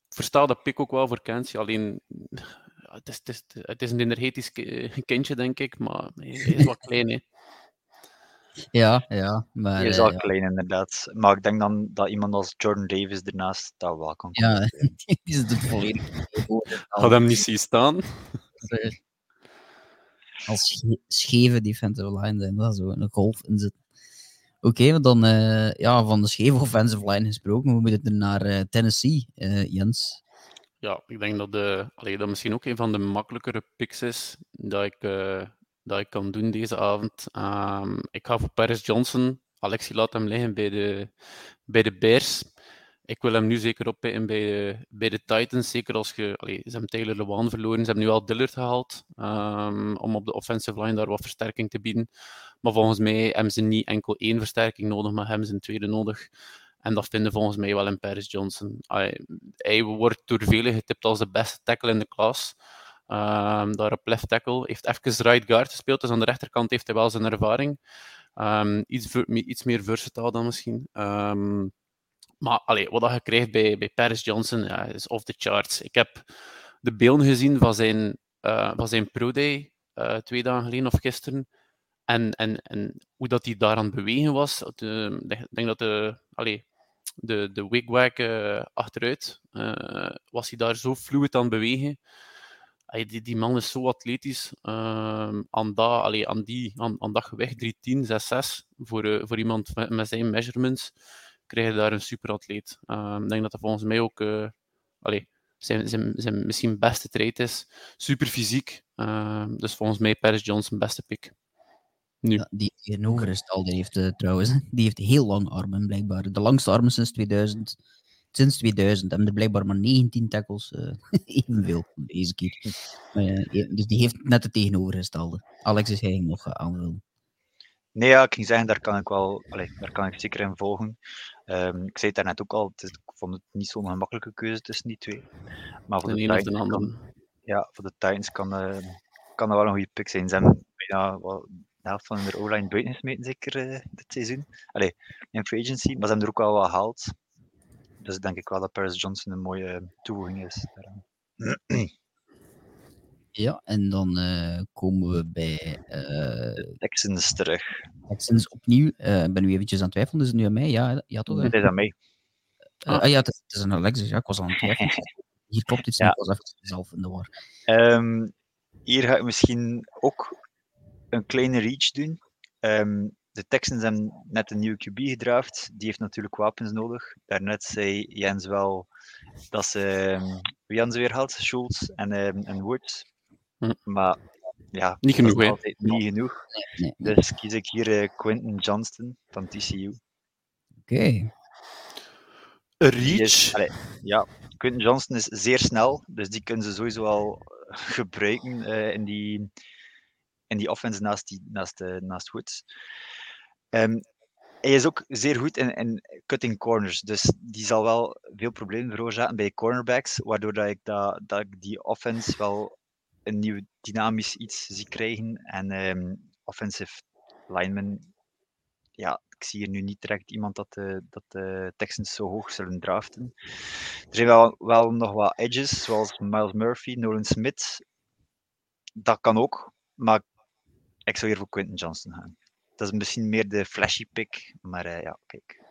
ik versta dat pick ook wel voor Kenzie. Alleen, het, is, het, is, het is een energetisch ki- kindje, denk ik, maar hij is wat klein. Hè. Ja, ja. Maar, Die is eh, al ja. klein inderdaad. Maar ik denk dan dat iemand als Jordan Davis ernaast dat wel kan Ja, die is het volledig. Had hem niet zien staan. eh, als sche- scheve defensive line zijn, dat zo een golf in zit. Oké, maar dan eh, ja, van de scheve offensive line gesproken, hoe moet het er naar eh, Tennessee, eh, Jens? Ja, ik denk dat, de, allee, dat misschien ook een van de makkelijkere picks is dat ik, eh, dat ik kan doen deze avond. Ehm, ik ga voor Paris Johnson. Alexi laat hem liggen bij de, bij de Bears. Ik wil hem nu zeker oppikken bij de, bij de Titans. Zeker als je... Allee, ze hebben Taylor Lewan verloren. Ze hebben nu al Dillard gehaald. ehm, om op de offensive line daar wat versterking te bieden. Maar volgens mij hebben ze niet enkel één versterking nodig, maar hebben ze een tweede nodig. En dat vinden volgens mij wel in Paris Johnson. Hij, hij wordt door velen getipt als de beste tackle in de klas. Ehm, daar op left tackle. Heeft even right guard gespeeld, dus aan de rechterkant heeft hij wel zijn ervaring. Ehm, iets, iets meer versatile dan misschien. Ehm, maar allee, wat je krijgt bij, bij Paris Johnson ja, is off the charts. Ik heb de beelden gezien van zijn, eh, van zijn pro-day eh, twee dagen geleden of gisteren. En, en, en hoe dat hij daar aan het bewegen was. Ik denk dat de, allee, de, de wigwag eh, achteruit was hij daar zo fluid aan bewegen. Die, die man is zo atletisch. ehm, aan, dat, allee, aan, die, aan, aan dat gewicht, 310, 6'6, voor, eh, voor iemand met, zijn measurements, krijg je daar een superatleet. Ehm, ik denk dat dat volgens mij ook uh, allee, zijn, zijn, zijn misschien beste trait is. Super fysiek. Ehm, dus volgens mij Paris Johnson beste pick. Nu. Die tegenovergestelde heeft uh, trouwens, die heeft heel lange armen blijkbaar. De langste armen sinds 2000. Sinds 2000 hebben er blijkbaar maar 19 tackles. Uh, evenveel deze keer. Uh, dus die heeft net het tegenovergestelde. Alex is hij nog aanvullen. Nee, ja, ik ging zeggen, daar kan ik wel, allez, daar kan ik zeker in volgen. Um, ik zei het daarnet ook al, het, ik vond het niet zo'n gemakkelijke keuze tussen die twee. Maar voor de, de, de Titans kan, ja, voor de Titans kan, uh, kan dat wel een goede pick zijn. Ze hebben bijna wel de helft van de O-line buiten gesmeten, zeker uh, dit seizoen. Allee, in free agency, maar ze hebben er ook wel wat gehaald. Dus denk ik wel dat Paris Johnson een mooie toevoeging is. Ja, en dan uh, komen we bij uh, Texans terug. Texans opnieuw. Uh, ik ben nu eventjes aan het twijfelen, is het nu aan mij? Ja, ja toch? Het is aan mij. Ah. ah. ja, het is, het is een Alexis, ja, ik was aan het twijfelen. Hier klopt iets, ja. ik was even zelf in de war. Um, hier ga ik misschien ook een kleine reach doen. Um, de Texans hebben net een nieuwe QB gedraft. Die heeft natuurlijk wapens nodig. Daarnet zei Jens wel dat ze. Um, wie hadden ze weer had? Schultz en, um, en Woods. Hm. Maar ja, niet genoeg, hè? Niet genoeg. Nee, nee. Dus kies ik hier uh, Quentin Johnston van TCU. Oké. Okay. Reach? Is, ja, Quentin Johnston is zeer snel, dus die kunnen ze sowieso al gebruiken uh, in, die, in die offense naast, die, naast, uh, naast Woods. Um, hij is ook zeer goed in, in cutting corners, dus die zal wel veel problemen veroorzaken bij cornerbacks, waardoor dat ik, dat, die offense wel een nieuw dynamisch iets zie krijgen. En um, offensive linemen, ja, ik zie hier nu niet direct iemand dat de, dat de Texans zo hoog zullen draften. Er zijn wel, wel nog wat edges, zoals Miles Murphy, Nolan Smith. Dat kan ook, maar ik zou hier voor Quentin Johnson gaan. Dat is misschien meer de flashy pick, maar uh, ja, kijk.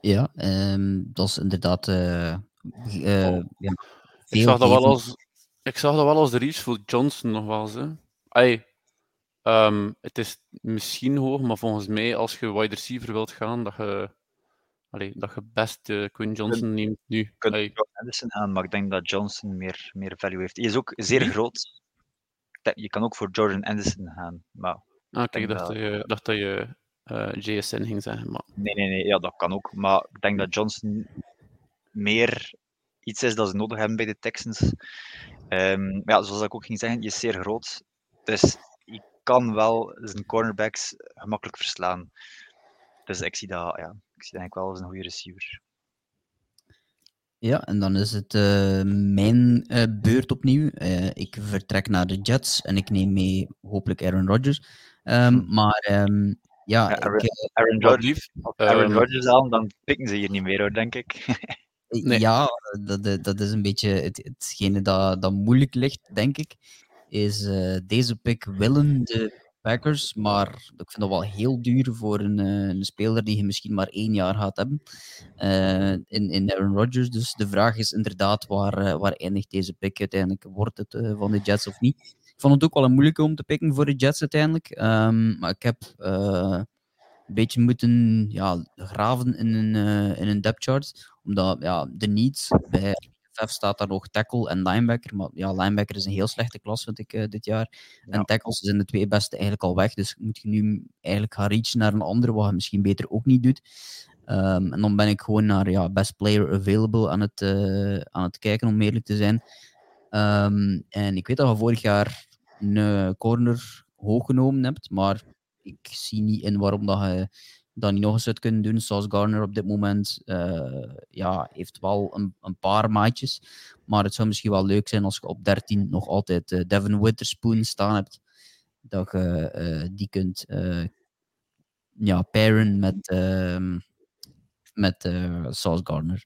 Ja, um, dat is inderdaad. Uh, uh, oh. ja, ik, zag dat wel als, ik zag dat wel als de reach voor Johnson nog wel eens. Hey, um, het is misschien hoog, maar volgens mij, als je wide receiver wilt gaan, dat je, allee, dat je best uh, Quinn Johnson neemt nu. Je kunt. Anderson aan, maar ik denk dat Johnson meer, meer value heeft. Hij is ook zeer groot je kan ook voor Jordan Anderson gaan. Maar ah, kijk, ik dacht dat, je, dacht dat je uh, eh, JSN ging zeggen. Maar... Nee, nee, nee, ja, dat kan ook. Maar ik denk dat Johnson meer iets is dat ze nodig hebben bij de Texans. Um, ja, zoals ik ook ging zeggen, je is zeer groot. Dus je kan wel zijn cornerbacks gemakkelijk verslaan. Dus ik zie dat, ja, ik zie eigenlijk wel als een goede receiver. Ja, en dan is het uh, mijn uh, beurt opnieuw. Uh, ik vertrek naar de Jets en ik neem mee hopelijk Aaron Rodgers. Um, maar um, ja, ja, Aaron, ik, Aaron, Rodgers, Aaron Rodgers aan, dan pikken ze hier niet meer hoor, denk ik. nee. Ja, dat, dat is een beetje het, hetgene dat, dat moeilijk ligt, denk ik. Is deze pick willen de Packers, maar ik vind dat wel heel duur voor een, uh, een speler die je misschien maar één jaar gaat hebben uh, in, in Aaron Rodgers. Dus de vraag is inderdaad, waar, uh, waar eindigt deze pick uiteindelijk? Wordt het van de Jets of niet? Ik vond het ook wel een moeilijke om te pikken voor de Jets uiteindelijk. Um, maar ik heb een beetje moeten ja, graven in een, in een depth chart, omdat ja, de needs bij FF staat daar nog tackle en linebacker. Maar ja, linebacker is een heel slechte klas, vind ik, uh, dit jaar. En tackles zijn de twee beste eigenlijk al weg. Dus moet je nu eigenlijk gaan reachen naar een andere, wat je misschien beter ook niet doet. Um, en dan ben ik gewoon naar ja, best player available aan het, uh, aan het kijken, om eerlijk te zijn. Um, en ik weet dat je vorig jaar een corner hoog genomen hebt, maar ik zie niet in waarom dat je dat niet nog eens uit kunnen doen. Zoals Garner op dit moment uh, ja, heeft wel een, een, paar maatjes. Maar het zou misschien wel leuk zijn als je op 13 nog altijd uh, Devin Witherspoon staan hebt. Dat je uh, die kunt ja, pairen met, ehm, met Sauce Garner.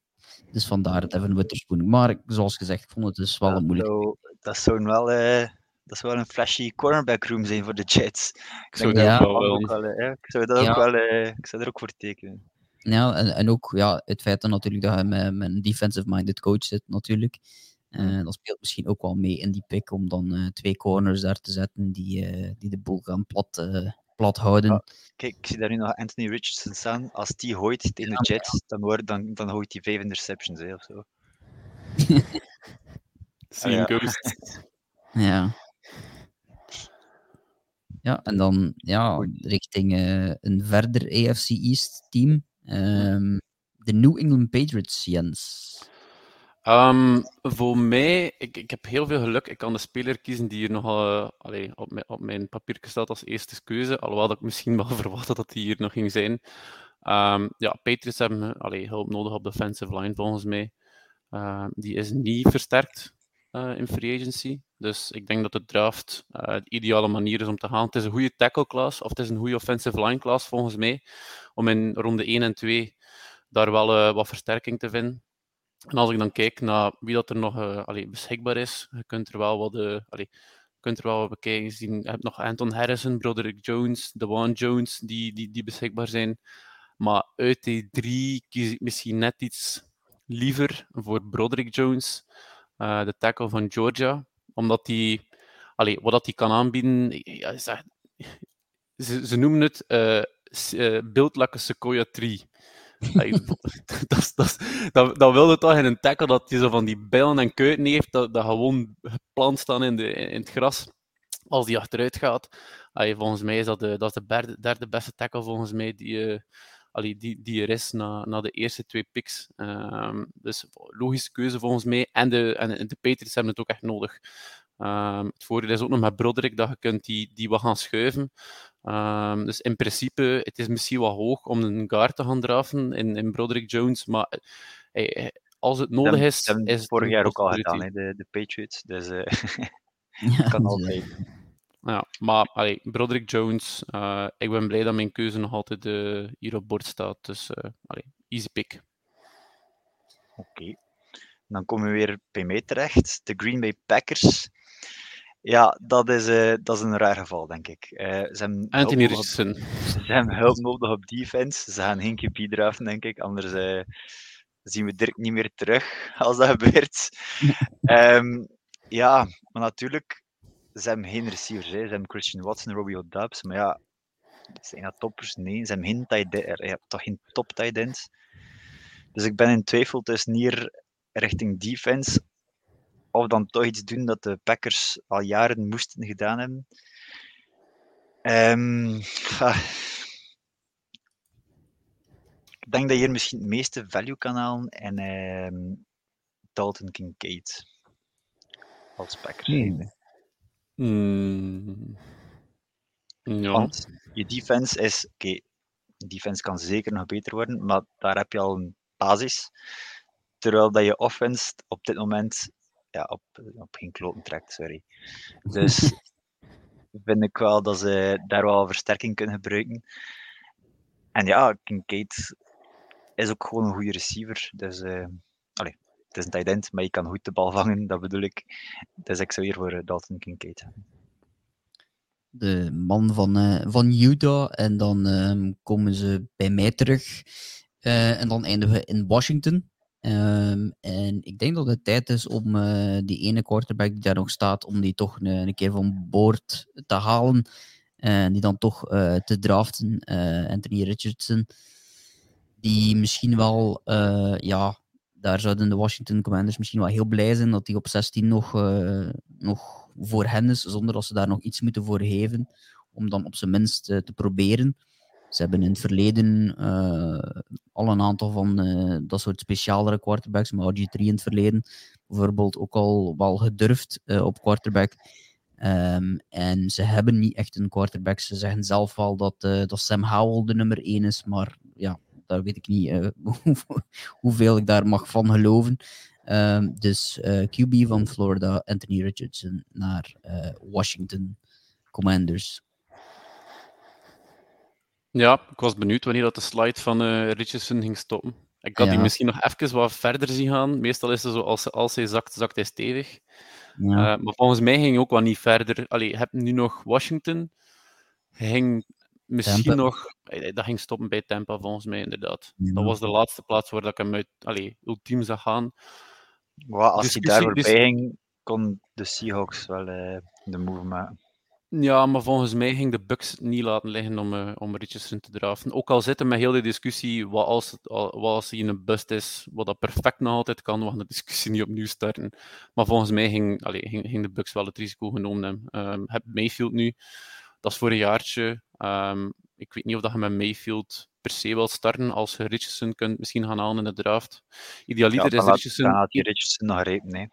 Dus vandaar Devin Witherspoon. Maar zoals gezegd, ik vond het dus wel een moeilijk. Dat zou wel dat is wel een flashy cornerback room zijn voor de Jets. Ik zou, dat ook wel, ik zou dat ook wel, ik zou er ook voor tekenen. Ja, en, en ook ja, het feit dat, natuurlijk dat hij met, met een defensive-minded coach zit, natuurlijk. Uh, dat speelt misschien ook wel mee in die pick om dan uh, twee corners daar te zetten die, uh, die de boel gaan plat, plat houden. Ja, kijk, ik zie daar nu nog Anthony Richardson staan. Als die gooit tegen de Jets, dan, wordt, dan, dan gooit hij vijf interceptions hè, of zo. Seeing ah, ja. ghosts. Ja. Ja, en dan ja, richting uh, een verder AFC East team. Um, de New England Patriots, Jens. Um, voor mij, ik, ik heb heel veel geluk. Ik kan de speler kiezen die hier nogal uh, allee, op, mijn, op mijn papier staat als eerste keuze. Alhoewel dat ik misschien wel verwacht dat hij hier nog ging zijn. Um, ja, Patriots hebben allee, hulp nodig op de defensive line volgens mij. Uh, die is niet versterkt in free agency. Dus ik denk dat de draft uh, de ideale manier is om te gaan. Het is een goede tackle class, of het is een goede offensive line class volgens mij, om in ronde 1 en 2 daar wel uh, wat versterking te vinden. En als ik dan kijk naar wie dat er nog beschikbaar is, je kunt er wel wat, kunt er wel wat bekijken. Je hebt nog Anton Harrison, Broderick Jones, Dewan Jones, die, die, die beschikbaar zijn. Maar uit die drie kies ik misschien net iets liever voor Broderick Jones, uh, de tackle van Georgia. Omdat hij, allee, wat hij kan aanbieden, ja, ze, noemen het uh, build like a sequoia tree. dat, dat, dat, dat wilde toch in een tackle dat hij zo van die bijlen en kuiten heeft, dat, dat gewoon geplant staan in, de, in het gras als die achteruit gaat. Allee, volgens mij is dat de, dat is de derde, beste tackle volgens mij die, allee, die, die er is na, na de eerste twee picks. Um, dus logische keuze volgens mij. En de, en de Patriots hebben het ook echt nodig. Um, het voordeel is ook nog met Broderick dat je kunt die, die wat gaan schuiven. Um, dus in principe, het is misschien wat hoog om een guard te gaan draven in, in Broderick Jones, maar hey, als het nodig is... Dat is het vorig jaar ook al gedaan, hè, de, de Patriots. Dus uh, ja, kan altijd. Ja, maar allee, Broderick Jones, uh, ik ben blij dat mijn keuze nog altijd uh, hier op bord staat. Dus uh, allee, easy pick. Oké. Okay. Dan komen we weer bij mij terecht. De Green Bay Packers. Ja, dat is, dat is een raar geval, denk ik. Ze Anthony Richardson. Ze hebben hulp nodig op defense. Ze gaan geen QB denk ik. Anders zien we Dirk niet meer terug als dat gebeurt. um, ja, maar natuurlijk, ze hebben geen receivers. Hè. Ze hebben Christian Watson, Robbie O'Dubs. Maar ja, zijn dat toppers? Nee, ze hebben geen, tight ja, toch geen top tight ends. Dus ik ben in twijfel tussen hier richting defense of dan toch iets doen dat de Packers al jaren moesten gedaan hebben. Um, ah. Ik denk dat je hier misschien het meeste value kan halen en um, Dalton Kincaid als Packers. Hmm. Mm. Ja. Want je defense is, oké, okay, defense kan zeker nog beter worden, maar daar heb je al een basis. Terwijl dat je offense op dit moment ja, op, op geen kloten trekt, sorry. Dus vind ik wel dat ze daar wel versterking kunnen gebruiken. En ja, Kincaid is ook gewoon een goede receiver. Dus, uh, allee, het is een tight maar je kan goed de bal vangen, dat bedoel ik. Dus ik zou hier voor Dalton Kincaid De man van, uh, van Utah. En dan uh, komen ze bij mij terug. en dan eindigen we in Washington. Um, en ik denk dat het tijd is om die ene quarterback die daar nog staat, om die toch een, een keer van boord te halen. En die dan toch te draften. Anthony Richardson. Die misschien wel, ja, daar zouden de Washington Commanders misschien wel heel blij zijn dat hij op 16 nog, nog voor hen is, zonder dat ze daar nog iets moeten voor geven. Om dan op zijn minst te proberen. Ze hebben in het verleden uh, al een aantal van dat soort specialere quarterbacks, maar RG3 in het verleden bijvoorbeeld ook al wel gedurfd op quarterback. Um, en ze hebben niet echt een quarterback. Ze zeggen zelf wel dat, dat Sam Howell de nummer 1 is, maar ja, daar weet ik niet hoeveel ik daar mag van geloven. Um, dus QB van Florida, Anthony Richardson, naar Washington Commanders. Ja, ik was benieuwd wanneer dat de slide van Richardson ging stoppen. Ik had ja. die misschien nog even wat verder zien gaan. Meestal is het zo, als, als hij zakt, zakt hij stevig. Ja. Maar volgens mij ging hij ook wat niet verder. Allee, je hebt nu nog Washington. Hij ging misschien nog... Dat ging stoppen bij Tampa, volgens mij, inderdaad. Ja. Dat was de laatste plaats waar ik hem uit, allee, ultiem zag gaan. Wow, als hij daar voorbij ging, kon de Seahawks wel uh, de move maken. Ja, maar volgens mij ging de Bucks niet laten liggen om, uh, om Richardson te drafen. Ook al zitten met heel de discussie, wat als, het, wat als hij in een bust is, wat dat perfect nog altijd kan, we gaan de discussie niet opnieuw starten. Maar volgens mij ging, allez, ging, ging de Bucks wel het risico genomen hebben. Um, heb Mayfield nu, dat is voor een jaartje. Um, ik weet niet of dat je met Mayfield per se wil starten als je Richardson kunt misschien gaan halen in de draft. Idealiter ja, is Richardson... Dan had je Richardson nog repen, nee.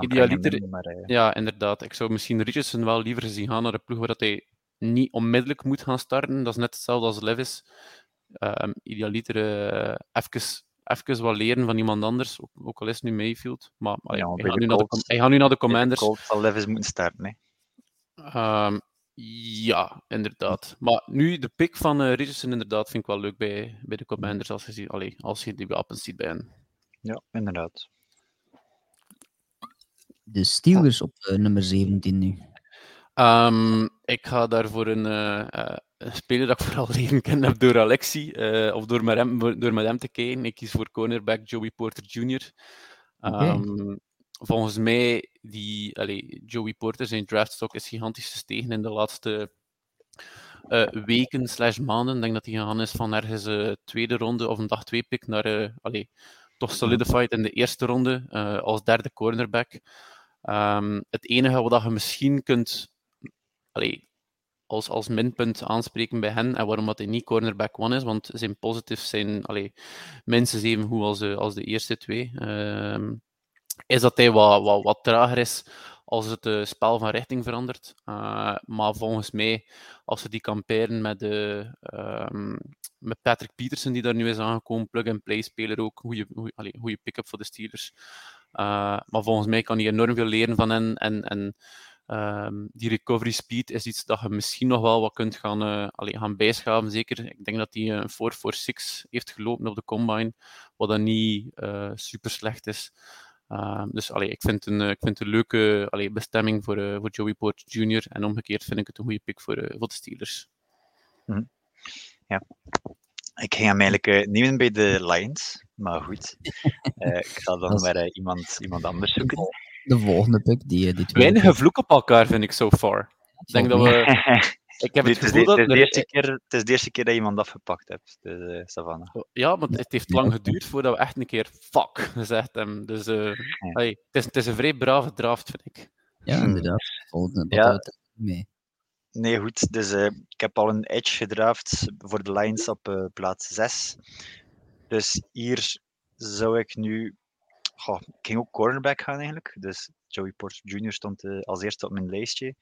Idealiter, uh... ja, inderdaad. Ik zou misschien Richardson wel liever zien gaan naar de ploeg waar dat hij niet onmiddellijk moet gaan starten. Dat is net hetzelfde als Levis. Um, idealiter uh, even, even wat leren van iemand anders, ook, ook al is het nu Mayfield. Maar, maar ja, hij, gaat nu naar de, hij gaat nu naar de Commanders. Colt zal Levis moeten starten, hè? Um, ja, inderdaad. Maar nu, de pick van uh, Richardson inderdaad vind ik wel leuk bij, bij de Commanders als je, ziet, allee, als je die wapens ziet bij hen. Ja, inderdaad. De Steelers op uh, nummer 17 nu. Um, ik ga daarvoor een, uh, uh, een speler dat ik vooral leren ken heb door Alexi, uh, of door met, hem, door met hem te kijken. Ik kies voor cornerback Joey Porter Jr. Okay. Volgens mij, die, allez, Joey Porter, zijn draftstock is gigantisch gestegen in de laatste weken slash maanden. Ik denk dat hij gegaan is van ergens uh, tweede ronde of een dag twee pick naar, uh, allez, toch solidified in de eerste ronde als derde cornerback. Um, het enige wat je misschien kunt allee, als, als minpunt aanspreken bij hen en waarom dat hij niet cornerback one is, want zijn positives zijn allee, minstens even goed als de, als de eerste twee. Um, is dat hij wat, wat, wat trager is als het uh, spel van richting verandert. Uh, maar volgens mij, als ze die kamperen met, de, um, met Patrick Peterson, die daar nu is aangekomen, plug-and-play speler ook, goede pick-up voor de Steelers. Uh, maar volgens mij kan hij enorm veel leren van hen. En, en um, die recovery speed is iets dat je misschien nog wel wat kunt gaan, gaan bijschaven. Zeker, ik denk dat hij een 4-4-6 heeft gelopen op de combine, wat dan niet super slecht is. Uh, dus allee, ik, vind een, ik vind een leuke allee, bestemming voor, uh, voor Joey Porter Jr. En omgekeerd vind ik het een goede pick voor, uh, voor de Steelers. Mm. Ja. Ik ging hem eigenlijk nemen bij de Lions, maar goed. ik ga dan maar iemand, iemand anders zoeken. De volgende pick, die, die twee. Weinig vloek op elkaar, vind ik so far. Ik denk dat we. Ik heb het, het, gevoel is de, dat... Het is, de eerste keer, het is de eerste keer dat je iemand afgepakt hebt, dus, uh, Savannah. Ja, maar het heeft lang geduurd voordat we echt een keer fuck gezegd hebben. Dus uh, ja. hey, het, is, het is een vrij brave draft, vind ik. Ja, inderdaad. Volgende, ja. mee. Nee, goed. Dus uh, ik heb al een edge gedraft voor de Lions op uh, plaats 6. Dus hier zou ik nu. Goh, ik ging ook cornerback gaan eigenlijk. Dus Joey Porter Jr. stond uh, als eerste op mijn lijstje.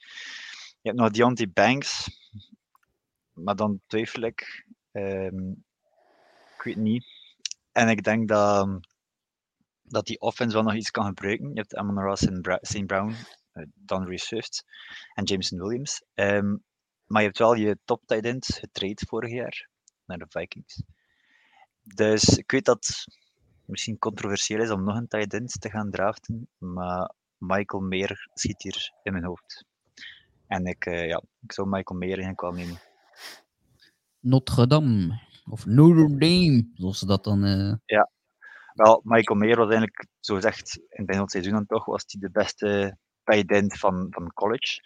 Je hebt nog Deontay Banks, maar dan twijfel ik. Um, ik weet niet. En ik denk dat, dat die offense wel nog iets kan gebruiken. Je hebt Amon Ross en St. Brown, uh, Dan Swift en Jameson Williams. Um, maar je hebt wel je top tight end getraind vorig jaar naar de Vikings. Dus ik weet dat het misschien controversieel is om nog een tight end te gaan draften, maar Michael Meer schiet hier in mijn hoofd. En ik, uh, ja, ik zou Michael Meer eigenlijk wel nemen. Notre Dame. Of Notre Dame, zoals ze dat dan... Uh... Ja. Wel, Michael Meer was eigenlijk, zo gezegd, in het begin van het seizoen dan toch, was hij de beste tight van, van college.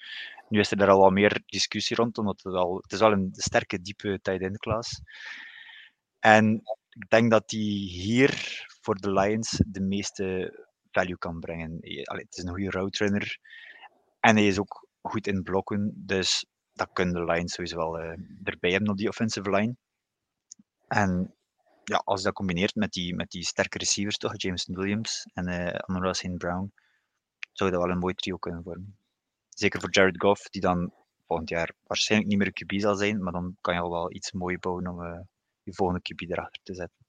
Nu is er daar al wat meer discussie rond, omdat het, wel, het is wel een sterke, diepe tight end klas. En ik denk dat hij hier voor de Lions de meeste value kan brengen. Allee, het is een goede route runner. En hij is ook goed in blokken. Dus dat kunnen de Lions sowieso wel uh, erbij hebben op die offensive line. En ja, als je dat combineert met die, met die sterke receivers, toch, Jameson Williams en uh, Amon St. Brown, zou dat wel een mooi trio kunnen vormen. Zeker voor Jared Goff, die dan volgend jaar waarschijnlijk niet meer een QB zal zijn, maar dan kan je al wel iets moois bouwen om uh, je volgende QB erachter te zetten.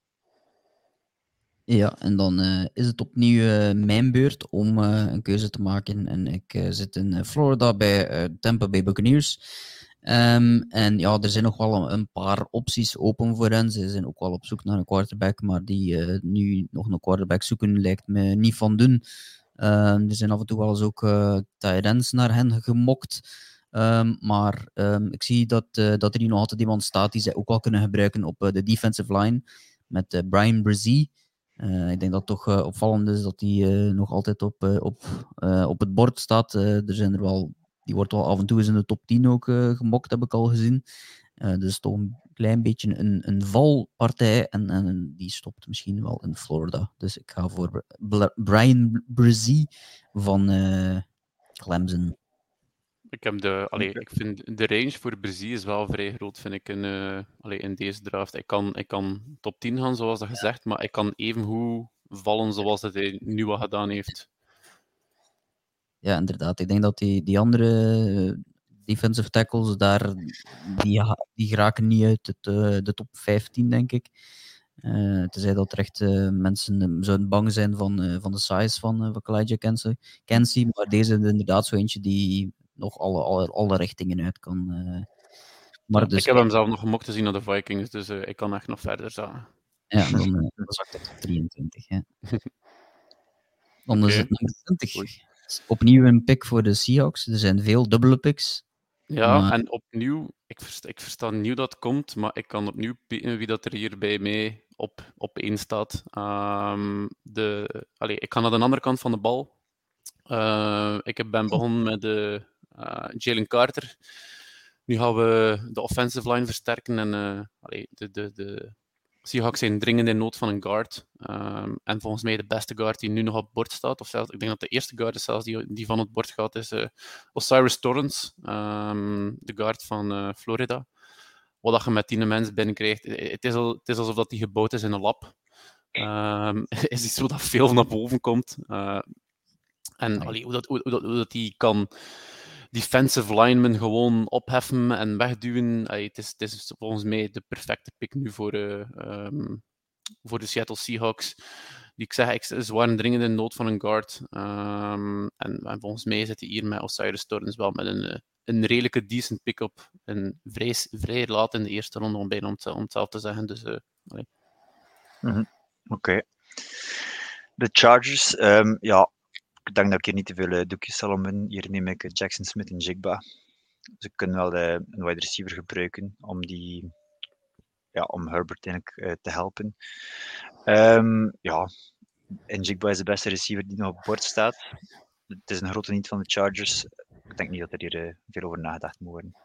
Ja, en dan uh, is het opnieuw uh, mijn beurt om uh, een keuze te maken. En ik zit in Florida bij Tampa Bay Buccaneers. Um, en ja, er zijn nog wel een, paar opties open voor hen. Ze zijn ook wel op zoek naar een quarterback, maar die nu nog een quarterback zoeken lijkt me niet van doen. Um, er zijn af en toe wel eens ook uh, tight naar hen gemokt. Um, maar ik zie dat, dat er hier nog altijd iemand staat die ze ook wel kunnen gebruiken op de defensive line. Met Brian Brzee. Uh, ik denk dat het toch uh, opvallend is dat hij uh, nog altijd op, op, op het bord staat. er zijn er wel, die wordt wel af en toe eens in de top 10 ook gemokt, heb ik al gezien. dus toch een klein beetje een, een valpartij. En, en die stopt misschien wel in Florida. Dus ik ga voor Brian Brzee van Clemson. Ik, heb de, allee, ik vind de range voor Brazil is wel vrij groot, vind ik, in, uh, allee, in deze draft. Ik kan, ik kan top 10 gaan, zoals dat gezegd, maar ik kan even hoe vallen zoals dat hij nu al gedaan heeft. Ja, inderdaad. Ik denk dat die, die andere defensive tackles daar, die, die geraken niet uit het, uh, de top 15, denk ik. Uh, tenzij dat er echt uh, mensen zouden bang zijn van, uh, van de size van, van Kalijah Kenzie. Maar deze is inderdaad zo eentje die nog alle, alle, alle richtingen uit kan. Uh, maar dus, ik heb hem zelf nog mocht zien naar de Vikings, dus uh, ik kan echt nog verder zagen. Ja, dan, uh, dan zakt het op 23. Hè. Dan is Oké. het nummer 20. Opnieuw een pick voor de Seahawks. Er zijn veel dubbele picks. Ja, Maar- en opnieuw, ik versta, ik versta nieuw dat komt, maar ik kan opnieuw wie dat er hier bij mij op, op één staat. Ehm, de, allee, ik ga naar de andere kant van de bal. Eh, ik ben begonnen met de, eh, Jalen Carter. Nu gaan we de offensive line versterken en eh, allee, de, de, de Seahawks zijn dringend in nood van een guard. Ehm, en volgens mij de beste guard die nu nog op het bord staat, of zelfs, ik denk dat de eerste guard is zelfs die, die van het bord gaat, is eh, Osiris Torrance, ehm, de guard van eh, Florida. Wat dat je met die mens binnenkrijgt, eh, het is, al, het is alsof dat die gebouwd is in een lab. Ehm is iets zo dat veel naar boven komt. Eh, en allee, hoe, dat, hoe, hoe dat, hoe dat die kan defensive linemen gewoon opheffen en wegduwen. Het, is, volgens mij de perfecte pick nu voor, ehm, voor de Seattle Seahawks. Die ik zeg, ik, ze waren dringend in nood van een guard. Ehm, en, en volgens mij zit hier met Osiris Torrens wel met een, eh, een redelijke decent pick-up. En vrij, vrij laat in de eerste ronde, om bijna om zelf te zeggen. Dus eh, Oké. De Chargers, ehm, ja, ik denk dat ik hier niet te veel eh, doekjes zal omwinnen. Hier neem ik eh, Jackson Smith en Jigba. Ze kunnen wel eh, een wide receiver gebruiken om die, ja, om Herbert eigenlijk te helpen. Ehm, ja, en Jigba is de beste receiver die nog op bord staat. Het is een grote niet van de Chargers. Ik denk niet dat er hier veel over nagedacht moet worden.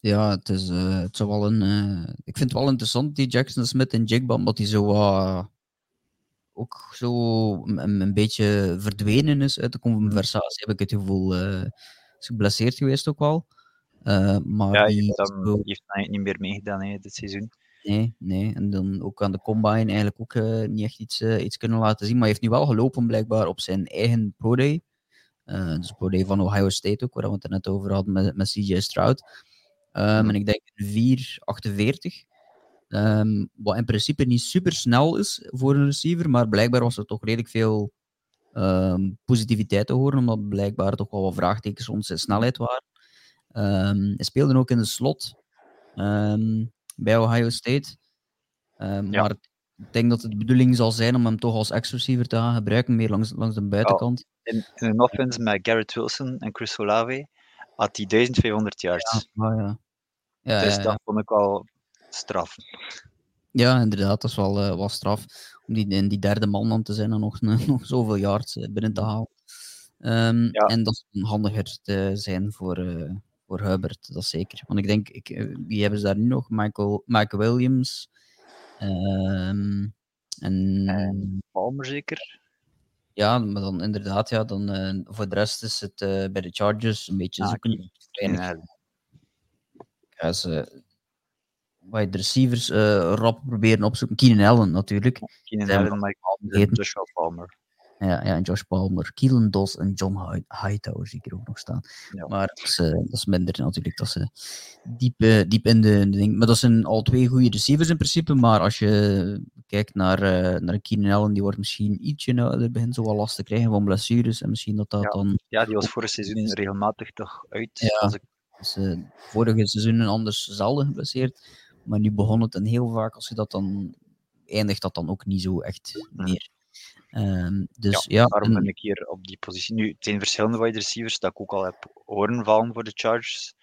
Ja, het, is, het wel een. ik vind het wel interessant, die Jackson Smith en Jigba, omdat hij zo ook zo een, een beetje verdwenen is uit de conversatie, heb ik het gevoel. eh is geblesseerd geweest ook wel. Eh, maar Ja, je die heeft, dan, zo- je heeft eigenlijk niet meer meegedaan hè, dit seizoen. Nee, nee. En dan ook aan de combine eigenlijk ook eh, niet echt iets, iets kunnen laten zien. Maar hij heeft nu wel gelopen blijkbaar op zijn eigen pro day. Dus pro day van Ohio State ook, waar we het er net over hadden met, met CJ Stroud. Ehm, En ik denk 4,48. Ehm, wat in principe niet super snel is voor een receiver, maar blijkbaar was er toch redelijk veel ehm, positiviteit te horen, omdat blijkbaar toch wel wat vraagtekens rond zijn snelheid waren. Ehm, hij speelde ook in de slot bij Ohio State. Ja. Maar ik denk dat het de bedoeling zal zijn om hem toch als ex-receiver te gaan gebruiken, meer langs, langs de buitenkant. In, in een offense met Garrett Wilson en Chris Olave had hij 1500 yards. Ja, maar ja. Ja, dus dat vond ik wel straf. Ja, inderdaad, dat is wel, wel straf. Om die, in die derde man dan te zijn en nog, nog zoveel yards eh, binnen te halen. Ehm, Ja. En dat is handiger te zijn voor, eh, voor Hubert, dat zeker. Want ik denk, ik, wie hebben ze daar nu nog? Michael, Michael Williams. Ehm, en En Palmer zeker? ja, maar dan inderdaad, ja, dan, voor de rest is het bij de Chargers een beetje Ah, zoeken. Ja, ze wide receivers eh rap proberen opzoeken. Keenan Allen natuurlijk. Keenan Allen, Mike Joshua Palmer. Ja, ja, en Josh Palmer, Keelan Doss en John Hi- Hightower zie ik er ook nog staan. Ja. Maar dat is, eh, dat is minder natuurlijk, dat ze diep, eh, diep in de, in de ding. Maar dat zijn al twee goede receivers in principe, maar als je kijkt naar, eh naar Keenan Allen, die wordt misschien ietsje ouder, begint zo wel last te krijgen van blessures en misschien dat dat Ja. dan Ja, die was vorig seizoen regelmatig toch uit. Ja. Als ik, eh, vorige seizoenen anders zelden geblesseerd, maar nu begon het en heel vaak als je dat dan eindigt dat dan ook niet zo echt meer. Ehm, dus ja, daarom en- ben ik hier op die positie. Nu, het zijn verschillende wide receivers dat ik ook al heb horen vallen voor de Chargers.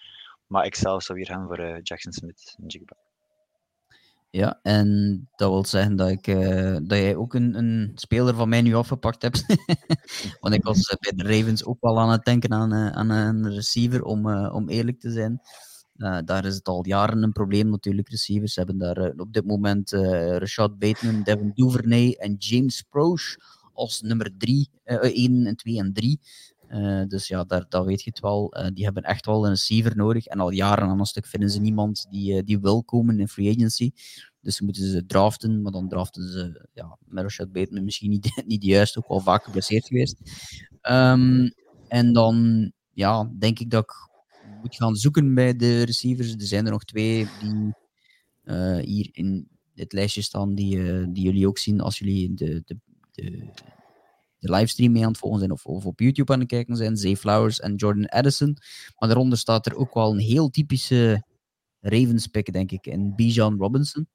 Maar ik zelf zou hier gaan voor eh, Jackson Smith en Jigba. Ja, en dat wil zeggen dat, ik, eh, dat jij ook een, een speler van mij nu afgepakt hebt. Want ik was eh, bij de Ravens ook wel aan het denken aan, aan een receiver, om, om eerlijk te zijn. Eh, daar is het al jaren een probleem natuurlijk. Receivers hebben daar eh, op dit moment eh Rashad Bateman, Devin Duvernay en James Proche als nummer 3, 1 en 2 en 3. Eh, dus ja, daar, daar weet je het wel. Die hebben echt wel een receiver nodig. En al jaren aan een stuk vinden ze niemand die, die wil komen in free agency. Dus moeten ze draften, maar dan draften ze ja, met Rashad Bateman misschien niet, niet juist, ook wel vaak geblesseerd geweest. Ehm, en dan ja, denk ik dat ik moet gaan zoeken bij de receivers. Er zijn er nog twee die eh, hier in dit lijstje staan, die, eh, die jullie ook zien als jullie de, de, de, livestream mee aan het volgen zijn of, of op YouTube aan het kijken zijn. Zay Flowers en Jordan Addison. Maar daaronder staat er ook wel een heel typische Ravens pick, denk ik, en Bijan Robinson.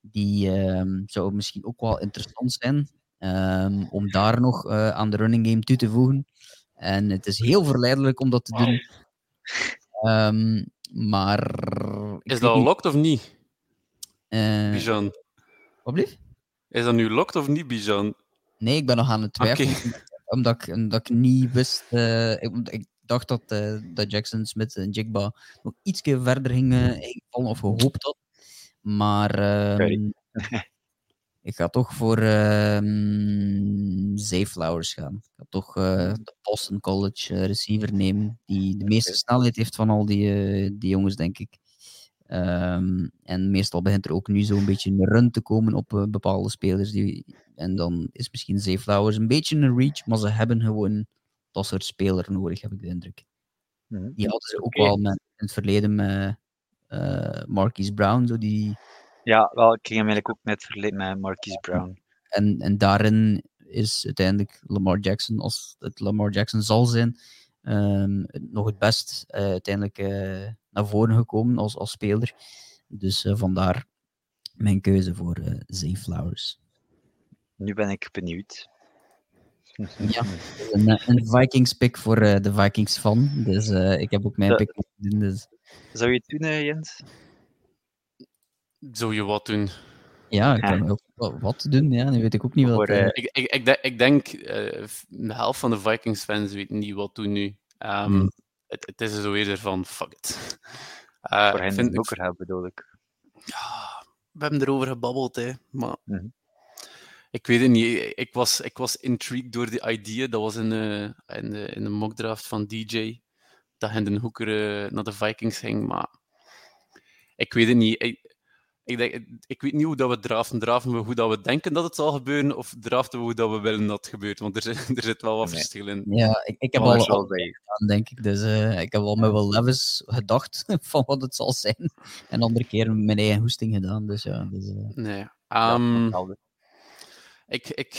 die ehm, zou misschien ook wel interessant zijn ehm, om daar nog eh, aan de running game toe te voegen. En het is heel verleidelijk om dat te doen. Ehm, maar... Is dat al locked of niet, eh, Bijan? wat blieft? Is dat nu locked of niet, Bijan? Nee, ik ben nog aan het twijfelen. Omdat, ik, omdat ik niet wist. eh, ik, dacht dat, eh, dat Jackson Smith en Jigba nog iets verder gingen ging vallen, of gehoopt had. Maar ehm. ik ga toch voor ehm Zayflowers gaan. Ik ga toch eh, de Boston College eh, receiver nemen, die de meeste snelheid heeft van al die, eh, die jongens, denk ik. Ehm, en meestal begint er ook nu zo'n beetje een run te komen op bepaalde spelers. Die, en dan is misschien Zay Flowers een beetje een reach, maar ze hebben gewoon dat soort speler nodig, heb ik de indruk. Mhm. Die hadden ze ook wel met, in het verleden met Marquise Brown. Zo die, Ja, wel, ik ging hem eigenlijk ook net verleden met Marquise Brown. en, en daarin is uiteindelijk Lamar Jackson, als het Lamar Jackson zal zijn, ehm, nog het best eh, uiteindelijk eh, naar voren gekomen als, als speler. Dus eh, vandaar mijn keuze voor eh Zay Flowers. Nu ben ik benieuwd. Ja. Een, een Vikings pick voor de Vikings fan. Dus ik heb ook mijn pick. Dus Zou je het doen, Jens? Zou je wat doen? ja, ik kan ook wat doen. Ja, nu weet ik ook niet wat. Eh, eh, Ik, ik, ik, denk- ik denk, eh, de helft van de Vikings-fans weet niet wat doen nu. Ehm, Hmm. het, het is zo eerder van, fuck it. Eh, voor ik hen vind- hooker hebben, bedoel ik. Ja, we hebben erover gebabbeld, hè. Maar Mhm. ik weet het niet. Ik was, ik was intrigued door de idea. Dat was in, eh, in, de, in de mockdraft van DJ. Dat Hendon Hoeker naar de Vikings ging. Maar ik weet het niet. Ik, ik, denk, ik weet niet hoe dat we draften. Drafen we hoe dat we denken dat het zal gebeuren? Of draften we hoe dat we willen dat het gebeurt? Want er zit, er zit wel wat Nee. verschil in. ja, ik, ik heb al, wel al bij- gedaan, denk ik. Dus eh, ik heb al met Will Levis gedacht van wat het zal zijn. En andere keer mijn eigen hoesting gedaan. Dus ja, dus, eh, Nee. ja, Ehm. Ik, ik,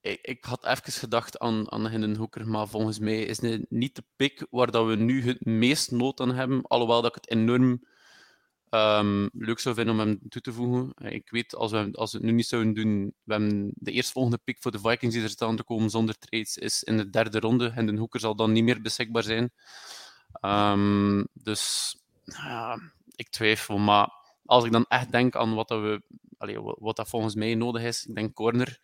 ik, ik had even gedacht aan, aan Hinden Hoeker, maar volgens mij is het niet de pick waar dat we nu het meest nood aan hebben. Alhoewel dat ik het enorm ehm, leuk zou vinden om hem toe te voegen. Ik weet, als we, als we het nu niet zouden doen, we hebben de eerstvolgende pick voor de Vikings die er staan te komen zonder trades, is in de derde ronde. Hinden Hoeker zal dan niet meer beschikbaar zijn. Ehm, dus ja, ik twijfel, maar als ik dan echt denk aan wat, dat we, wat dat volgens mij nodig is, ik denk corner.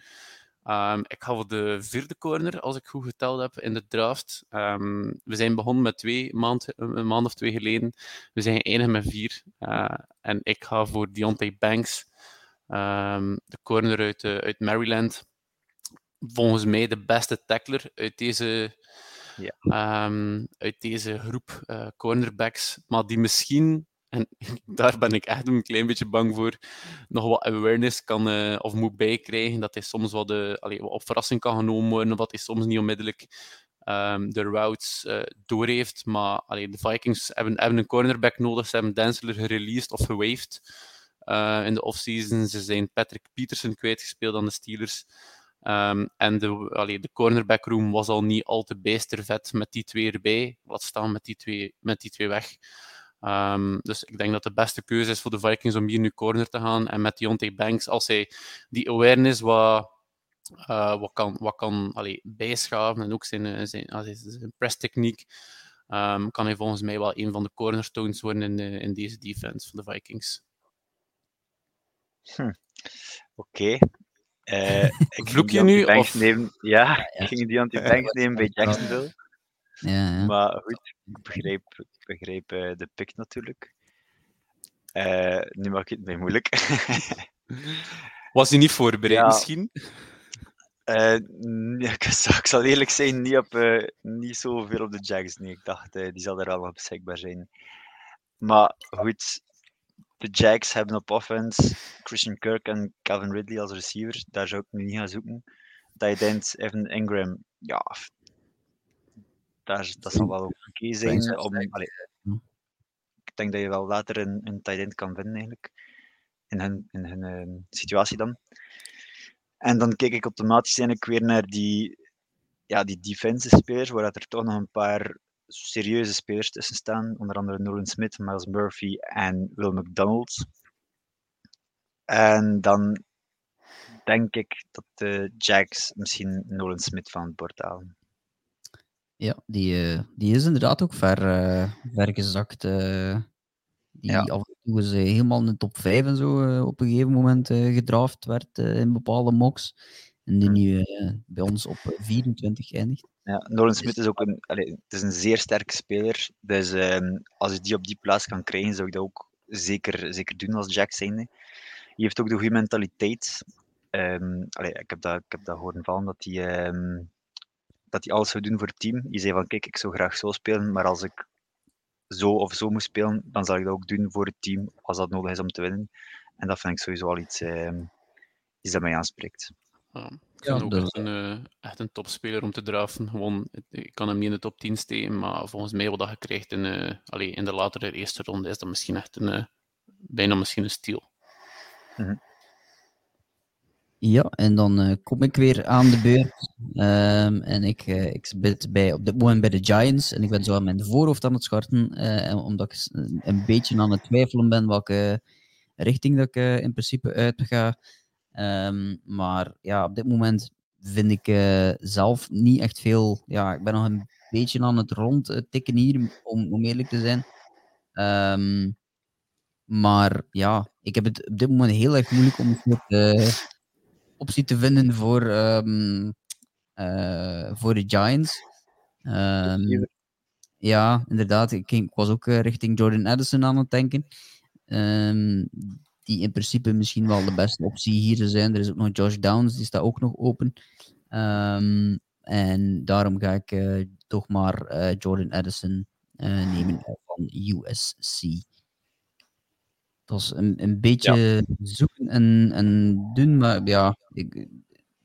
Ehm, ik ga voor de vierde corner, als ik goed geteld heb, in de draft. Ehm, we zijn begonnen met twee maand, een maand of twee geleden. We zijn geëindigd met vier. Eh, en ik ga voor Deontay Banks, ehm, de corner uit, eh, uit Maryland. Volgens mij de beste tackler uit deze, Ja. uit deze groep eh, cornerbacks. Maar die misschien, en daar ben ik echt een klein beetje bang voor, nog wat awareness kan eh, of moet bijkrijgen. Dat hij soms wat, de, allee, wat op verrassing kan genomen worden, of hij soms niet onmiddellijk ehm, de routes eh door heeft. Maar allee, de Vikings hebben, hebben een cornerback nodig. Ze hebben Densler gereleased of gewaved in de offseason. Ze zijn Patrick Peterson kwijtgespeeld aan de Steelers. Ehm, en de, allee, de cornerback room was al niet al te bijster vet met die twee erbij. Laat staan met die twee, met die twee weg. Ehm, dus ik denk dat de beste keuze is voor de Vikings om hier nu corner te gaan. En met Deontay Banks, als hij die awareness wat, eh, wat kan, wat kan allee, bijschaven en ook zijn, eh, zijn, zijn, zijn presstechniek, ehm, kan hij volgens mij wel een van de cornerstones worden in, de- in deze defense van de Vikings. Oké. Eh, ik Vloek je nu, of- nemen. Ja, ja. ik ging Deontay Banks nemen bij Jacksonville. Ja, ja. Maar goed, ik begreep, ik begreep eh, de pick natuurlijk. Eh, nu maak ik het mij moeilijk. Was hij niet voorbereid Ja. misschien? Eh, nee, ik, zal, ik zal eerlijk zijn, niet, op, eh, niet zoveel op de Jags. Nee, ik dacht, eh, die zal er wel nog beschikbaar zijn. Maar goed, de Jags hebben op offense Christian Kirk en Calvin Ridley als receivers. Daar zou ik nu niet gaan zoeken. Tight end Evan Ingram, ja, daar, dat zal wel zijn. Om, tag, allee, ja. ik denk dat je wel later een, een tight end kan vinden eigenlijk. In hun, in hun ehm, situatie dan. En dan kijk ik automatisch eigenlijk weer naar die, ja, die defensive spelers, waar er toch nog een paar serieuze spelers tussen staan. Onder andere Nolan Smith, Miles Murphy en Will McDonald. En dan denk ik dat de Jacks misschien Nolan Smith van het bord halen. Ja, die, eh, die is inderdaad ook ver, eh, ver gezakt. eh. die Ja. af en toe is, helemaal in de top 5 en zo op een gegeven moment gedraft werd in bepaalde mocks. En die Hm. nu bij ons op eh, 24 eindigt. Ja, Nolan Smith is ook een, allee, het is een zeer sterke speler. Dus ehm, als je die op die plaats kan krijgen, zou ik dat ook zeker, zeker doen als Jack zijnde. Hij heeft ook de goede mentaliteit. Allee, ik, heb dat, ik heb dat horen vallen dat hij, ehm, dat hij alles zou doen voor het team. Hij zei van kijk, ik zou graag zo spelen, maar als ik zo of zo moet spelen, dan zal ik dat ook doen voor het team als dat nodig is om te winnen. En dat vind ik sowieso al iets, ehm, iets dat mij aanspreekt. Ja, ik Ja, ook dus- echt een, eh, echt een topspeler om te drafen. Gewoon, ik kan hem niet in de top 10 steken, maar volgens mij wat dat je krijgt in, eh, allee, in de latere eerste ronde is dat misschien echt een, eh, bijna misschien een steal. Ja, en dan eh, kom ik weer aan de beurt. Ehm, en ik, eh, ik zit bij, op dit moment bij de Giants. En ik ben zo aan mijn voorhoofd aan het scharten. eh, omdat ik een beetje aan het twijfelen ben welke richting dat ik in principe uit ga. Ehm, maar ja, op dit moment vind ik zelf niet echt veel. Ja, ik ben nog een beetje aan het rondtikken hier, om, om eerlijk te zijn. Ehm, maar ja, ik heb het op dit moment heel erg moeilijk om optie te vinden voor, ehm, eh, voor de Giants. Ehm, ja, inderdaad. Ik, ging- ik was ook eh, richting Jordan Addison aan het denken. Ehm, die in principe misschien wel de beste optie hier zou zijn. Er is ook nog Josh Downs, die staat ook nog open. En daarom ga ik eh, toch maar Jordan Addison nemen van USC. Dat is een, een beetje zoeken en, en doen, maar ja, ik,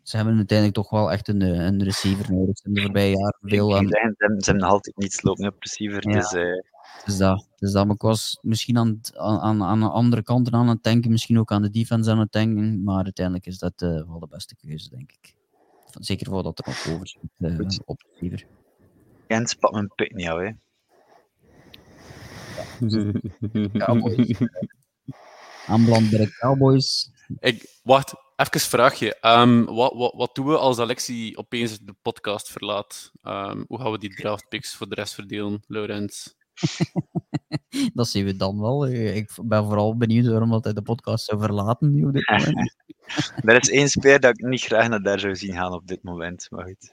ze hebben uiteindelijk toch wel echt een, eh, een receiver nodig. Ze hebben de voorbije jaren veel aan, zeggen, ze, hebben, nog altijd niets lopen op receiver. Ja. Dus eh, Dus dat, dus dat. Maar ik was misschien aan, het- aan, aan, de andere kanten aan het denken, misschien ook aan de defense aan het denken, maar uiteindelijk is dat eh, wel de beste keuze, denk ik. Zeker voor dat er nog over zit eh, Goed. op de receiver. Gent pakt mijn pik niet. Hè. Cowboys. eh, Aanbeland bij de Cowboys. Ik, wacht, even een vraagje. Ehm, wat, wat, wat doen we als Alexi opeens de podcast verlaat? Ehm, hoe gaan we die draftpicks voor de rest verdelen, Laurens? Dat zien we dan wel. Eh, Ik ben vooral benieuwd waarom dat hij de podcast zou verlaten nu op dit moment. Er is één speler dat ik niet graag naar daar zou zien gaan op dit moment. Maar goed.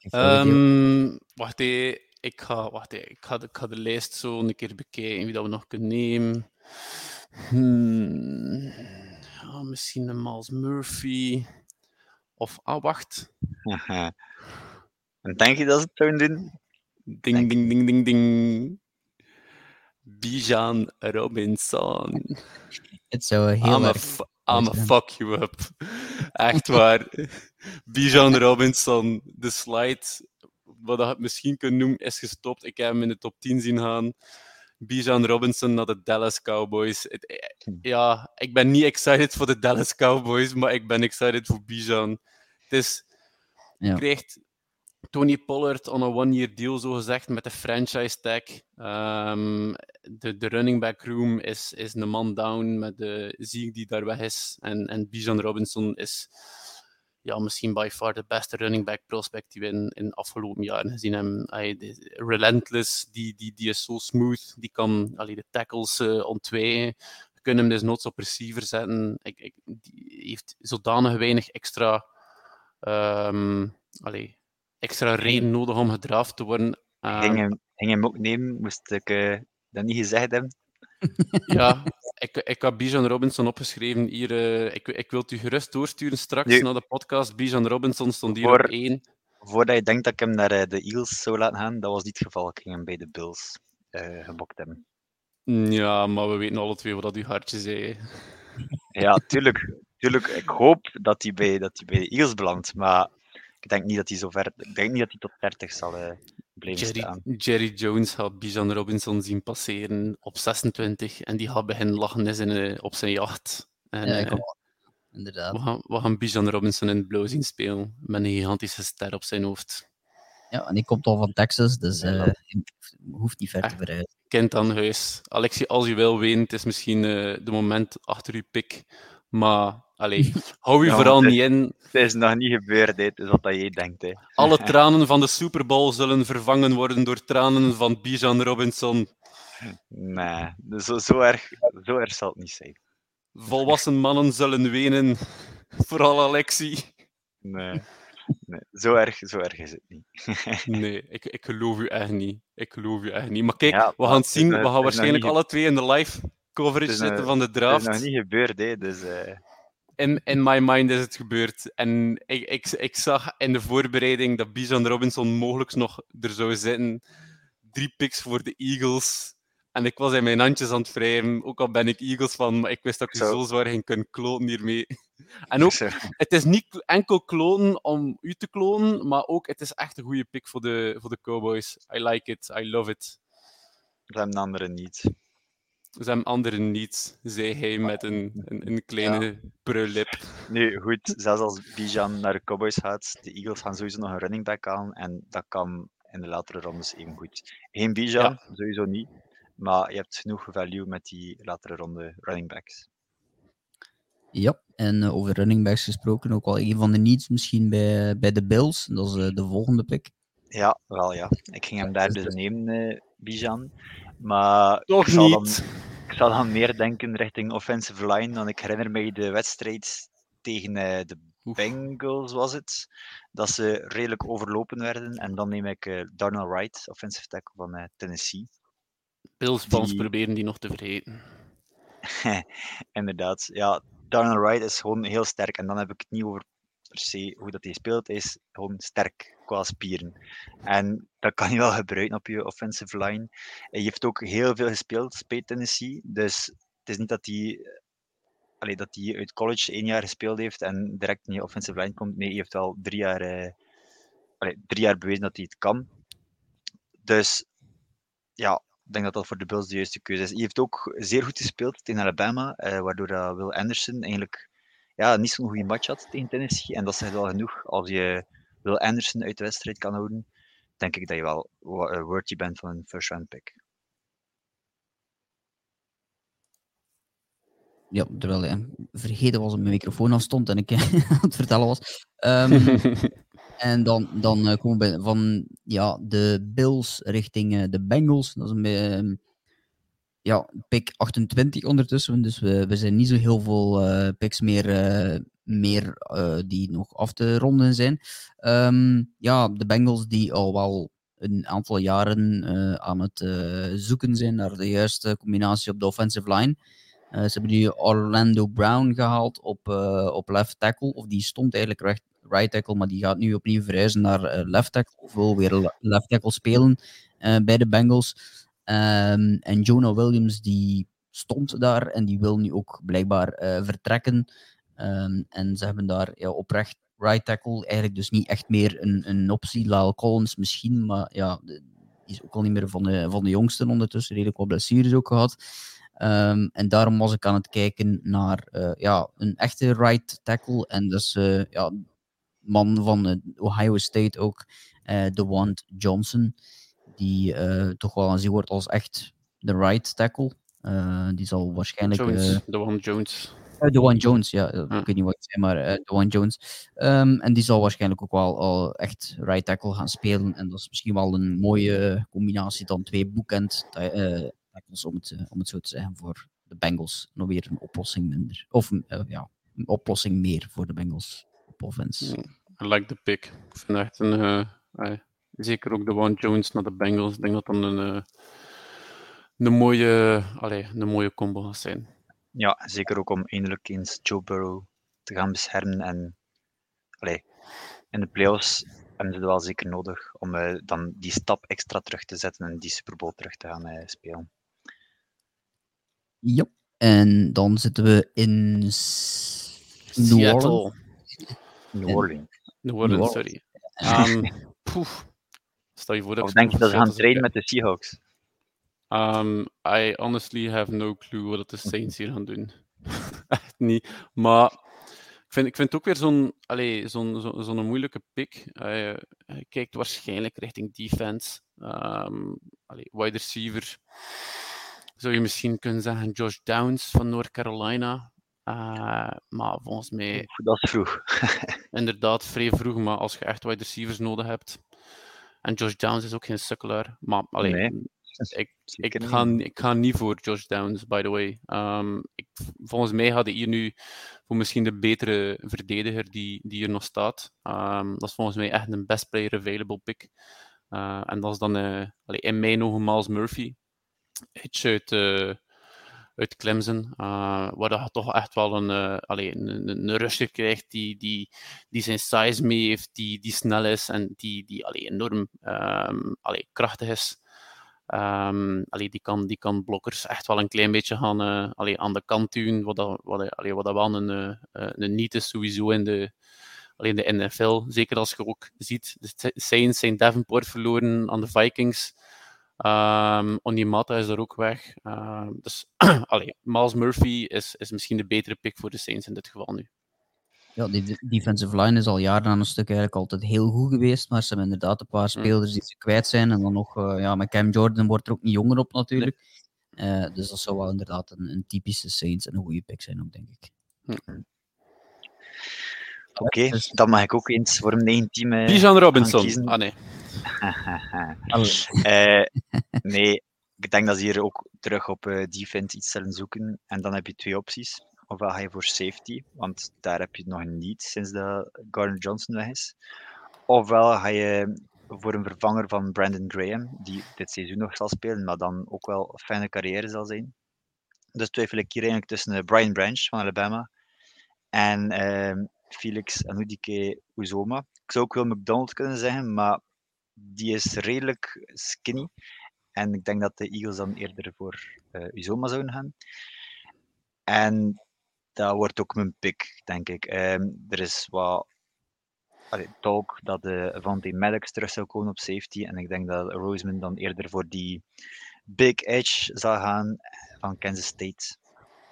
Ehm, wacht even. Ik ga, wacht even. Ik, ga de, ik ga de lijst zo een keer bekijken wie dat we nog kunnen nemen. Hmm. Ja, misschien een Miles Murphy. Of, ah, wacht. En denk je dat ze het zouden doen? Ding, ding, ding, ding, ding. Bijan Robinson. Het zou heel I'ma, erg... fu- I'ma zijn. fuck you up. Echt waar. Bijan Robinson, de slide, wat je het misschien kunt noemen, is gestopt. Ik heb hem in de top 10 zien gaan. Bijan Robinson naar de Dallas Cowboys. Het- eh, ja, ik ben niet excited voor de Dallas Cowboys, maar ik ben excited voor Bijan. Het is, Ja. je krijgt Tony Pollard on een one-year deal, zo gezegd, met de franchise tag. Ehm, de, de running back room is, is een man down met de Ziek die daar weg is. En, en Bijan Robinson is ja, misschien by far de beste running back prospect die we in, in de afgelopen jaren gezien hebben. Relentless, die, die, die is zo smooth, die kan allee, de tackles eh ontwijken. Je kunt hem dus noods op receiver zetten. Ik, ik, die heeft zodanig weinig extra, ehm, allee, extra reden nodig om gedraft te worden. Ehm, Ging hem, ging hem ook nemen, moest ik eh, dat niet gezegd hebben. Ja, ik, ik heb Bijan Robinson opgeschreven hier. eh, ik, ik wil het u gerust doorsturen straks naar de podcast. Bijan Robinson stond hier Voor- op één. Voordat je denkt dat ik hem naar eh, de Eagles zou laten gaan, dat was niet het geval. Ik ging hem bij de Bills eh gebokt hebben. Mm, Ja, maar we weten alle twee wat dat uw hartje zei. Ja, tuurlijk. tuurlijk. Ik hoop dat hij bij, dat bij de Eagles belandt, maar ik denk niet dat hij zo ver... Ik denk niet dat hij tot 30 zal eh, blijven Jerry, staan. Jerry Jones had Bijan Robinson zien passeren op 26 en die gaat beginnen lachen is in, eh, op zijn jacht. En, Ja, eh. Inderdaad. we, gaan, we gaan Bijan Robinson in het blauw zien spelen met een gigantische ster op zijn hoofd. Ja, en die komt al van Texas, dus Ja. eh, je hoeft niet ver te verhuizen. kind aan huis. Alexi, als je wil weten, het is misschien uh, de moment achter je pik. Maar, allee, hou je Ja, vooral het- niet in. Het is nog niet gebeurd, het is wat dat jij denkt. Hè. Alle tranen van de Super Bowl zullen vervangen worden door tranen van Bijan Robinson. Nee, zo, zo, erg, zo erg zal het niet zijn. Volwassen mannen zullen wenen. Vooral Alexi. Nee, nee zo, erg, zo erg is het niet. Nee, ik, ik geloof u echt niet. Ik geloof u echt niet. Maar kijk, Ja, we gaan het het zien. We het gaan waarschijnlijk alle twee in de live coverage Het nog- zitten van de Het draft. is nog niet gebeurd, hè, dus eh, in, in my mind is het gebeurd. En ik, ik, ik zag in de voorbereiding dat Bijan Robinson mogelijk nog er zou zitten. Drie picks voor de Eagles. En ik was in mijn handjes aan het wrijven. Ook al ben ik Eagles van, maar ik wist dat ik Zo. zo zwaar ging kunnen kloten hiermee. En ook, het is niet enkel klonen om u te klonen, maar ook het is echt een goede pick voor de, voor de Cowboys. I like it, I love it. hebben de anderen niet. Ze hebben anderen niet, zei hij met een, een, een kleine prullip. Nu, goed, zelfs als Bijan naar de Cowboys gaat, de Eagles gaan sowieso nog een running back aan en dat kan in de latere rondes even goed. Geen Bijan, sowieso niet, maar je hebt genoeg value met die latere ronde running backs. Ja, en eh, over running backs gesproken, ook wel een van de needs misschien bij, bij de Bills. Dat is eh, de volgende pick. Ja, wel ja. Ik ging hem daar dus nemen, eh Bijan. Maar Toch ik zal, dan, niet. ik zal dan meer denken richting offensive line. Dan ik herinner mij de wedstrijd tegen eh, de. Bengals, was het. Dat ze redelijk overlopen werden. En dan neem ik eh Darnell Wright, offensive tackle van eh, Tennessee. Bills proberen die nog te vergeten. Inderdaad. Ja, Darnell Wright is gewoon heel sterk. En dan heb ik het niet over per se hoe dat hij speelt. Is gewoon sterk qua spieren. En dat kan je wel gebruiken op je offensive line. Hij heeft ook heel veel gespeeld bij Tennessee. Dus het is niet dat hij, allee, dat hij uit college één jaar gespeeld heeft en direct in je offensive line komt. Nee, hij heeft al drie jaar, eh, drie jaar bewezen dat hij het kan. Dus ja, ik denk dat dat voor de Bills de juiste keuze is. Hij heeft ook zeer goed gespeeld tegen Alabama, eh, waardoor Will Anderson eigenlijk ja, niet zo'n goede match had tegen Tennessee. En dat zegt wel genoeg. Als je Will Anderson uit de wedstrijd kan houden, denk ik dat je wel eh, worthy bent van een first round pick. Ja, terwijl ik vergeten was dat mijn microfoon af stond en ik aan het vertellen was. Ehm, en dan, dan eh, komen we bij- van ja, de Bills richting eh, de Bengals. Dat is een beetje, ehm, ja, pick 28 ondertussen. Dus we, we zijn niet zo heel veel eh, picks meer, eh, meer eh, die nog af te ronden zijn. Ehm, ja, de Bengals die al wel een aantal jaren aan het zoeken zijn naar de juiste combinatie op de offensive line. Ze hebben nu Orlando Brown gehaald op, op left tackle. Of die stond eigenlijk recht, right tackle, maar die gaat nu opnieuw verhuizen naar left tackle. Of wil weer le- left tackle spelen bij de Bengals. Ehm, en Jonah Williams die stond daar en die wil nu ook blijkbaar eh, vertrekken. Ehm, en ze hebben daar ja, oprecht right tackle eigenlijk dus niet echt meer een, een optie. Lyle Collins misschien, maar ja, de- die is ook al niet meer van de, van de jongsten ondertussen. Redelijk wat blessures ook gehad. Ehm, en daarom was ik aan het kijken naar eh, ja, een echte right tackle. En dus eh ja, man van Ohio State ook, eh DeWant Johnson. Die eh, toch wel aanzien wordt als echt de right tackle. Eh, die zal waarschijnlijk... eh, Jones, de one Jones. uh, Dewan Jones, ja. Ik weet niet wat ik zei, maar uh, Dewan Jones. Ehm, en die zal waarschijnlijk ook wel al echt right tackle gaan spelen. En dat is misschien wel een mooie combinatie dan twee boekend tackles, om het, om het zo te zeggen, voor de Bengals. Nog weer een oplossing minder. Of ja, een oplossing meer voor de Bengals op offense. Ja. I like the pick. Ik vind echt een... zeker ook de one Jones naar de Bengals. Ik denk dat dat een, eh, een, mooie, allee, een mooie combo gaat zijn. Ja, zeker ook om eindelijk eens Joe Burrow te gaan beschermen. En allee, in de playoffs hebben ze het wel zeker nodig om eh, dan die stap extra terug te zetten en die Super Bowl terug te gaan eh, spelen. Ja. En dan zitten we in S- New Orleans. Seattle. New Orleans. New Orleans, Orleans. sorry. Ehm, poef. Stel je voor dat Of denk je dat ze gaan trainen met de Seahawks? Um, I honestly have no clue wat de Saints hier gaan doen. Echt niet. Maar Ik vind, ik vind het ook weer zo'n zo'n zo, zo'n moeilijke pick. Uh, hij kijkt waarschijnlijk richting defense. Um, allee, wide receiver. Zou je misschien kunnen zeggen Josh Downs van North Carolina. Uh, maar volgens mij... Dat is vroeg. inderdaad, vrij vroeg. Maar als je echt wide receivers nodig hebt... En Josh Downs is ook geen sukkelaar. Maar allee, nee. Ik, ik, ga, ik ga niet voor Josh Downs, by the way. Um, ik, volgens mij had hij hier nu voor misschien de betere verdediger die, die hier nog staat. Um, dat is volgens mij echt een best player available pick. Uh, en dat is dan uh, allee, in mijn ogen Miles Murphy. Hitch uit, uh, uit Clemson. waar hij toch echt wel een, allee, een, een, rusher krijgt die, die, die zijn size mee heeft, die, die snel is en die, die allee, enorm um, krachtig is. Um, die, kan, die kan blokkers echt wel een klein beetje gaan uh, aan de kant duwen, wat, dat, wat, allee, wat dat wel een, uh, een niet is sowieso in de, allee, de NFL. Zeker als je ook ziet, de Saints zijn Davenport verloren aan de Vikings. Um, Onimata is er ook weg. Uh, dus allee, Miles Murphy is, is misschien de betere pick voor de Saints in dit geval nu. Ja, die defensive line is al jaren aan een stuk eigenlijk altijd heel goed geweest, maar ze hebben inderdaad een paar mm. spelers die ze kwijt zijn. En dan nog, uh, ja, met Cam Jordan wordt er ook niet jonger op natuurlijk. Uh, dus dat zou wel inderdaad een, een, typische Saints en een goede pick zijn ook, denk ik. Oké, okay, dus... dan mag ik ook eens voor mijn team uh, Bijan Robinson. Ah, nee. nee, ik denk dat ze hier ook terug op defense iets zullen zoeken. En dan heb je twee opties ofwel ga je voor safety, want daar heb je nog niet sinds dat Gardner Johnson weg is. Ofwel ga je voor een vervanger van Brandon Graham, die dit seizoen nog zal spelen, maar dan ook wel een fijne carrière zal zijn. Dus twijfel ik hier eigenlijk tussen uh, Brian Branch van Alabama en uh, Felix Anudike Uzoma. Ik zou ook wel McDonald kunnen zeggen, maar die is redelijk skinny. En ik denk dat de Eagles dan eerder voor uh, Uzoma zouden gaan. En dat wordt ook mijn pick, denk ik. Um, er is wat talk dat de Van die Maddox terug zou komen op safety. En ik denk dat Roseman dan eerder voor die big edge zal gaan van Kansas State.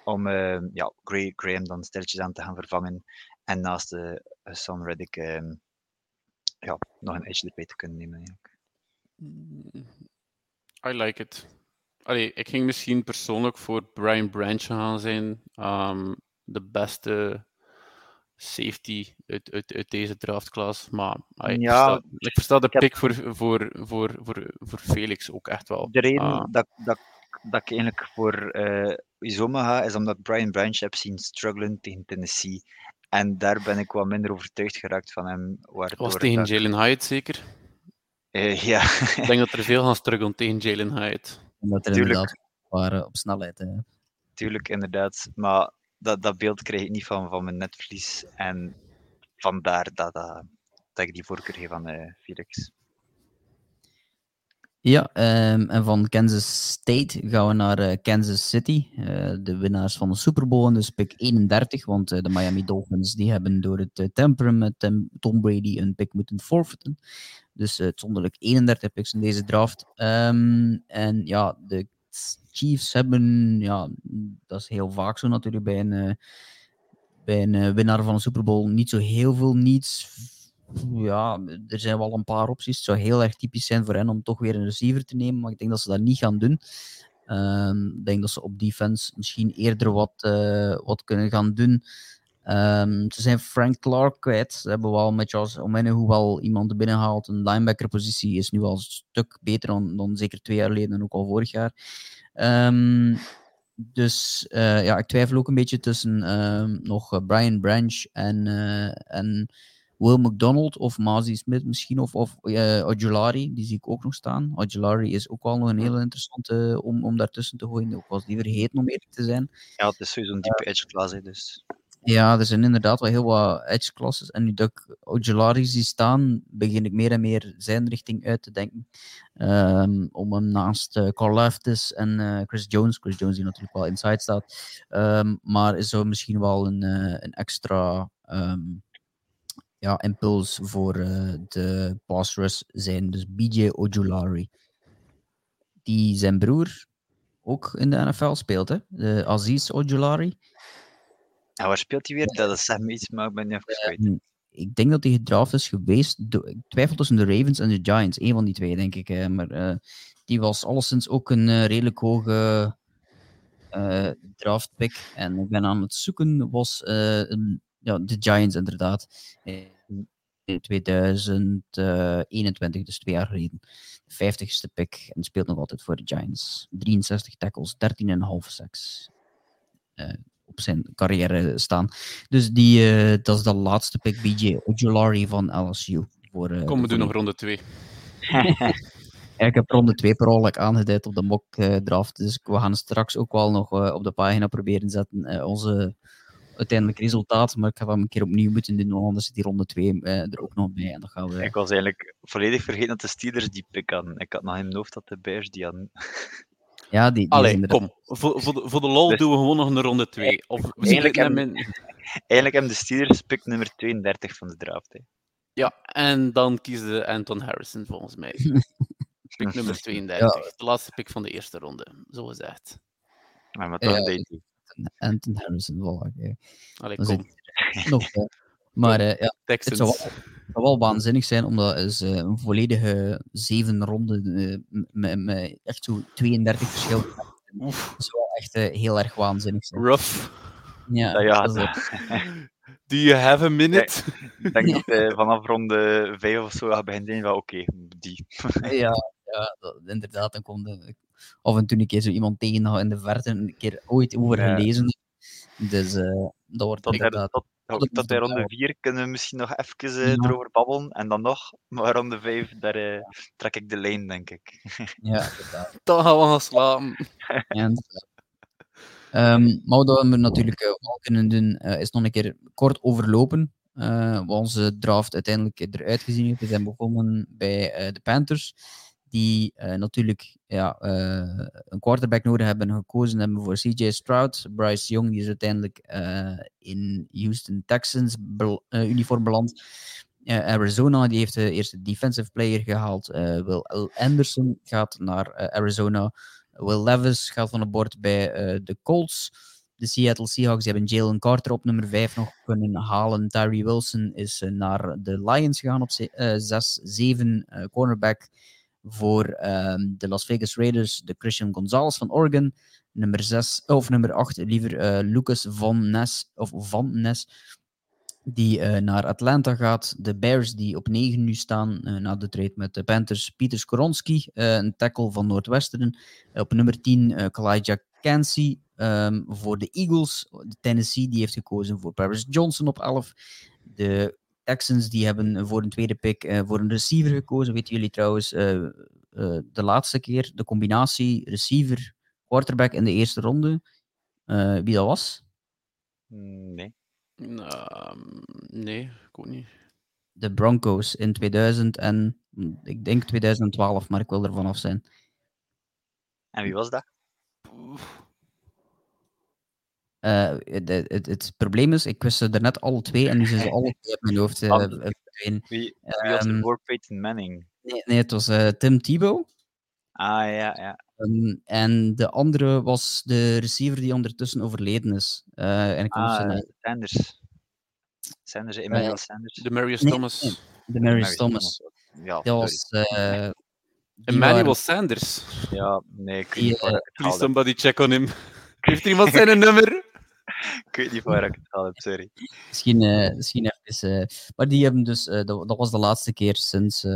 Om uh, ja, Graham dan stilletjes aan te gaan vervangen. En naast de uh, Son Reddick um, ja, nog een edge erbij te kunnen nemen. Eigenlijk. I like it. Allee, ik ging misschien persoonlijk voor Brian Branch gaan zijn. Um, de beste safety uit, uit, uit deze draftklas. Maar ja, ik, versta, ik versta de pick voor, voor, voor, voor, voor Felix ook echt wel. De reden ah. dat, dat, dat ik eigenlijk voor uh, Izoma ga, is omdat Brian Branch heb zien struggelen tegen Tennessee. En daar ben ik wat minder overtuigd geraakt van hem. Was tegen dat... Jalen Hyatt zeker? Uh, ja. ik denk dat er veel gaan struggelen tegen Jalen Hyatt. Omdat er Tuurlijk. inderdaad waren op snelheid. Hè. Tuurlijk, inderdaad. Maar dat, dat beeld krijg ik niet van, van mijn netvlies. En vandaar dat, dat, dat ik die voorkeur geef aan uh, Felix. Ja, um, en van Kansas State gaan we naar uh, Kansas City. Uh, de winnaars van de Super Bowl, dus pick 31. Want uh, de Miami Dolphins die hebben door het temperen met Tom Brady een pick moeten forfeiten. Dus uitzonderlijk 31 picks in deze draft. Um, en ja, de Chiefs hebben, ja, dat is heel vaak zo natuurlijk bij een, bij een winnaar van een Super Bowl, niet zo heel veel niets. Ja, er zijn wel een paar opties. Het zou heel erg typisch zijn voor hen om toch weer een receiver te nemen, maar ik denk dat ze dat niet gaan doen. Um, ik denk dat ze op defense misschien eerder wat, uh, wat kunnen gaan doen. Um, ze zijn Frank Clark kwijt. Ze hebben wel met Charles Omenu wel iemand binnengehaald. Een linebacker-positie is nu al een stuk beter dan, dan zeker twee jaar geleden en ook al vorig jaar. Um, dus uh, ja, ik twijfel ook een beetje tussen nog eh, Brian Branch en, en Will McDonald of Mazi Smith misschien, of, of uh, Ojulari, die zie ik ook nog staan. Ojulari is ook wel nog een hele interessante om, om daartussen te gooien. Ook was die vergeten om eerlijk te zijn. Ja, het is sowieso een diepe edge class, dus... Ja, er zijn inderdaad wel heel wat edge classes. En nu dat ik Ojulari zie staan, begin ik meer en meer zijn richting uit te denken. Um, om hem naast uh, Carl Leftis en uh, Chris Jones, Chris Jones die natuurlijk wel inside staat, um, maar is zo misschien wel een, uh, een extra um, ja, impuls voor de pass rush zijn. Dus BJ Ojulari. Die zijn broer ook in de NFL speelt, hè? De Aziz Ojulari. En waar speelt hij weer? Dat is Sam iets, maar ik ben niet even. Ehm, ik denk dat hij gedraft is geweest. Ik twijfel tussen de Ravens en de Giants. Eén van die twee, denk ik. hè. Maar eh, die was alleszins ook een eh, redelijk hoge eh draft pick. En ik ben aan het zoeken, was eh, een- ja, de Giants inderdaad. In 2021, dus twee jaar geleden. De 50ste pick. En speelt nog altijd voor de Giants. 63 tackles, 13,5 sacks. eh, op zijn carrière staan. Dus die, eh, dat is de laatste pick, BJ Ojolari van LSU. Voor, eh, Kom, we doen nog ronde 2. Ja, ik heb ronde 2 per ongeluk aangeduid op de mock eh, draft. Dus we gaan straks ook wel nog eh, op de pagina proberen zetten eh, onze uiteindelijk resultaat. Maar ik ga hem een keer opnieuw moeten doen, want anders zit die ronde 2 er ook nog bij. En dan gaan we... Ik was eigenlijk volledig vergeten dat de Steelers die pick hadden. Ik had nog in mijn hoofd dat de Bears die hadden. Ja, die, die is Allee, inderdaad- kom. Voor, voor, de, voor de lol Dus- doen we gewoon nog een ronde 2. Of we Eigenlijk hem in. Eigenlijk hebben de Steelers pick nummer 32 van de draft. Hè. Ja, en dan kiezen Anton Harrison volgens mij. Pick nummer 32. De laatste pick van de eerste ronde, zo gezegd. Maar met toch Ja. deed hij. Anton Harrison, voilà. kijk. Allee, kom. nog. Maar eh, ja, het Texans. zou wel, het zou wel waanzinnig zijn, omdat het is eh, een volledige zeven ronden eh, met, met echt zo 32 verschillende. Oef, Dat zou wel echt eh, heel erg waanzinnig zijn. rough. Ja, Ja, ja, dat is het. Do you have a minute? Ik denk dat vanaf ronde 5 of zo gaat beginnen van oké, die. Ja, ja dat, inderdaad. Dan komt er af en toe een keer zo iemand tegen in de verte, een keer ooit over gelezen. Dus eh, dat wordt Tot, inderdaad... tot, tot, bij ronde blauw. 4 kunnen we misschien nog even eh, Ja. erover babbelen. En dan nog, maar ronde 5, daar eh, trek ik de lijn, denk ik. Ja, inderdaad. Dan gaan we gaan slapen. Ehm, maar wat we natuurlijk wel kunnen doen, is nog een keer kort overlopen. wat onze draft uiteindelijk eruit gezien heeft. We zijn begonnen bij de Panthers, die eh, natuurlijk ja, eh, een quarterback nodig hebben en gekozen hebben voor CJ Stroud. Bryce Young die is uiteindelijk eh, in Houston Texans uniform beland. Arizona die heeft de eerste defensive player gehaald. eh, Will. Anderson gaat naar Arizona. Will Levis gaat van het bord bij de Colts. De Seattle Seahawks hebben Jalen Carter op nummer 5 nog kunnen halen. Tyree Wilson is naar de Lions gegaan op 6-7 cornerback voor ehm, de Las Vegas Raiders. De Christian Gonzalez van Oregon. Nummer 6, of nummer 8 liever eh, Lucas Van Ness, of Van Ness, die eh, naar Atlanta gaat. De Bears die op 9 nu staan eh, na de trade met de Panthers. Pieter Skoronski, een tackle van Noordwestern. Op nummer 10 uh, ehm, voor de Eagles. De Tennessee die heeft gekozen voor Paris Johnson op 11. De Texans die hebben voor een tweede pick eh, voor een receiver gekozen. Weten jullie trouwens eh, eh, de laatste keer de combinatie receiver quarterback in de eerste ronde? Eh, wie dat was? Nee. Nou, nee, ik ook niet. De Broncos in 2000 en ik denk 2012, maar ik wil er vanaf zijn. En wie was dat? Het, het, het probleem is, ik wist ze er net alle twee en nu zijn ze alle twee op mijn hoofd eh, Ah. verdwenen. Wie, wie was Ehm, er voor Peyton Manning? Nee, nee, het was eh, Tim Tebow. Ah ja, ja. Ehm, en de andere was de receiver die ondertussen overleden is. Eh, en ik op zijn Ah, naam. Sanders. Sanders, Emmanuel. Sanders. De Marius Nee, Thomas. nee. de Marius Marius Thomas. Ja, Dat was... eh, Emmanuel waren- Sanders. Ja, nee, ik weet Die, niet eh, Please somebody check on him. Heeft iemand zijn nummer? Ik weet niet waar ik het gehaald heb, sorry. Misschien, eh, misschien even. eh, maar die hebben dus. eh, dat, was de laatste keer sinds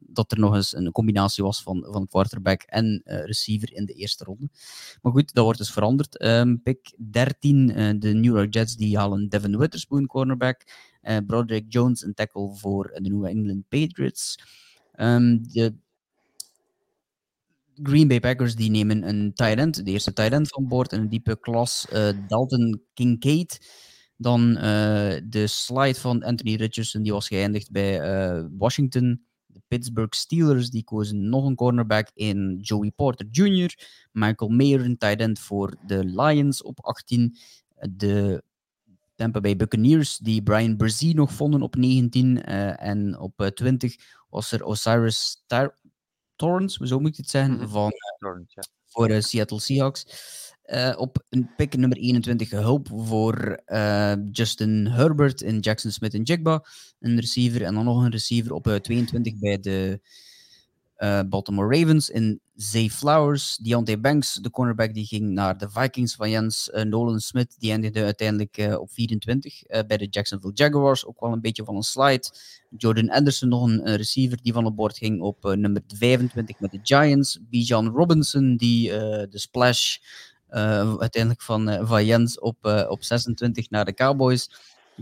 dat er nog eens een combinatie was van, van quarterback en receiver in de eerste ronde. Maar goed, dat wordt dus veranderd. Ehm, pick 13, eh, de New York Jets die halen Devin Witherspoon, cornerback. Broderick Jones, een tackle voor de New England Patriots. Ehm, de Green Bay Packers die nemen een tight end, de eerste tight end van boord, een diepe klas, eh, Dalton Kincaid. Dan eh, de slide van Anthony Richardson, die was geëindigd bij eh, Washington. De Pittsburgh Steelers, die kozen nog een cornerback in Joey Porter Jr. Michael Mayer, een tight end voor de Lions op 18. De Tampa Bay Buccaneers, die Brian Brzee nog vonden op 19. eh, en op eh, 20 was er Osiris Tar- Torrance, zo moet ik het zeggen, Mhm. van Lawrence, ja. voor de Seattle Seahawks. Eh, op een pick nummer 21 hulp voor eh, Justin Herbert in Jackson Smith en Jigba. Een receiver en dan nog een receiver op eh, 22 bij de eh, Baltimore Ravens in Zay Flowers. Deontay Banks, de cornerback, die ging naar de Vikings van Jens eh, Nolan Smith. Die eindigde uiteindelijk eh, op 24 eh, bij de Jacksonville Jaguars. Ook wel een beetje van een slide. Jordan Anderson, nog een, receiver die van het bord ging op nummer 25 met de Giants. Bijan Robinson, die de splash uiteindelijk van, van op, op 26 naar de Cowboys.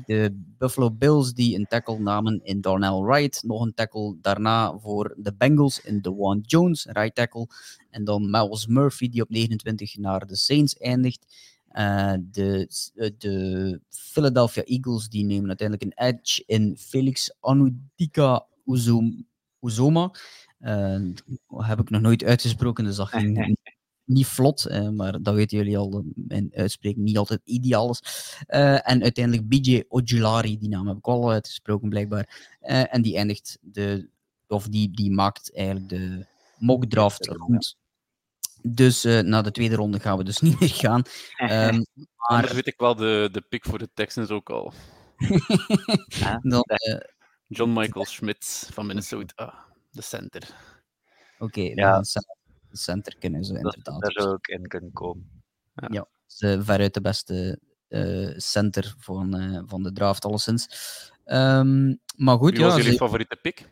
De Buffalo Bills die een tackle namen in Darnell Wright. Nog een tackle daarna voor de Bengals in DeWan Jones, right tackle. En dan Miles Murphy die op 29 naar de Saints eindigt. Eh, de, eh, de Philadelphia Eagles die nemen uiteindelijk een edge in Felix Anudika Uzom- Uzoma. Dat heb ik nog nooit uitgesproken, dus dat ging niet vlot, eh, maar dat weten jullie al, mijn uitspreken niet altijd ideaal is. Eh, en uiteindelijk BJ Ojulari, die naam heb ik al uitgesproken blijkbaar. Eh, en die eindigt de, of die, die maakt eigenlijk de mock draft goed. Dus eh, na de tweede ronde gaan we dus niet meer gaan. Ehm, Anders maar weet ik wel de, de pick voor de Texans ook al. dan, John Michael Schmidt van Minnesota, de center. oké, Ja. dan center- center kunnen ze inderdaad. daar zou ik in kunnen komen. Ja, is, eh, veruit de beste eh, center van, eh, van de draft, alleszins. Ehm, maar goed, Wie ja, was jullie ze- favoriete pick?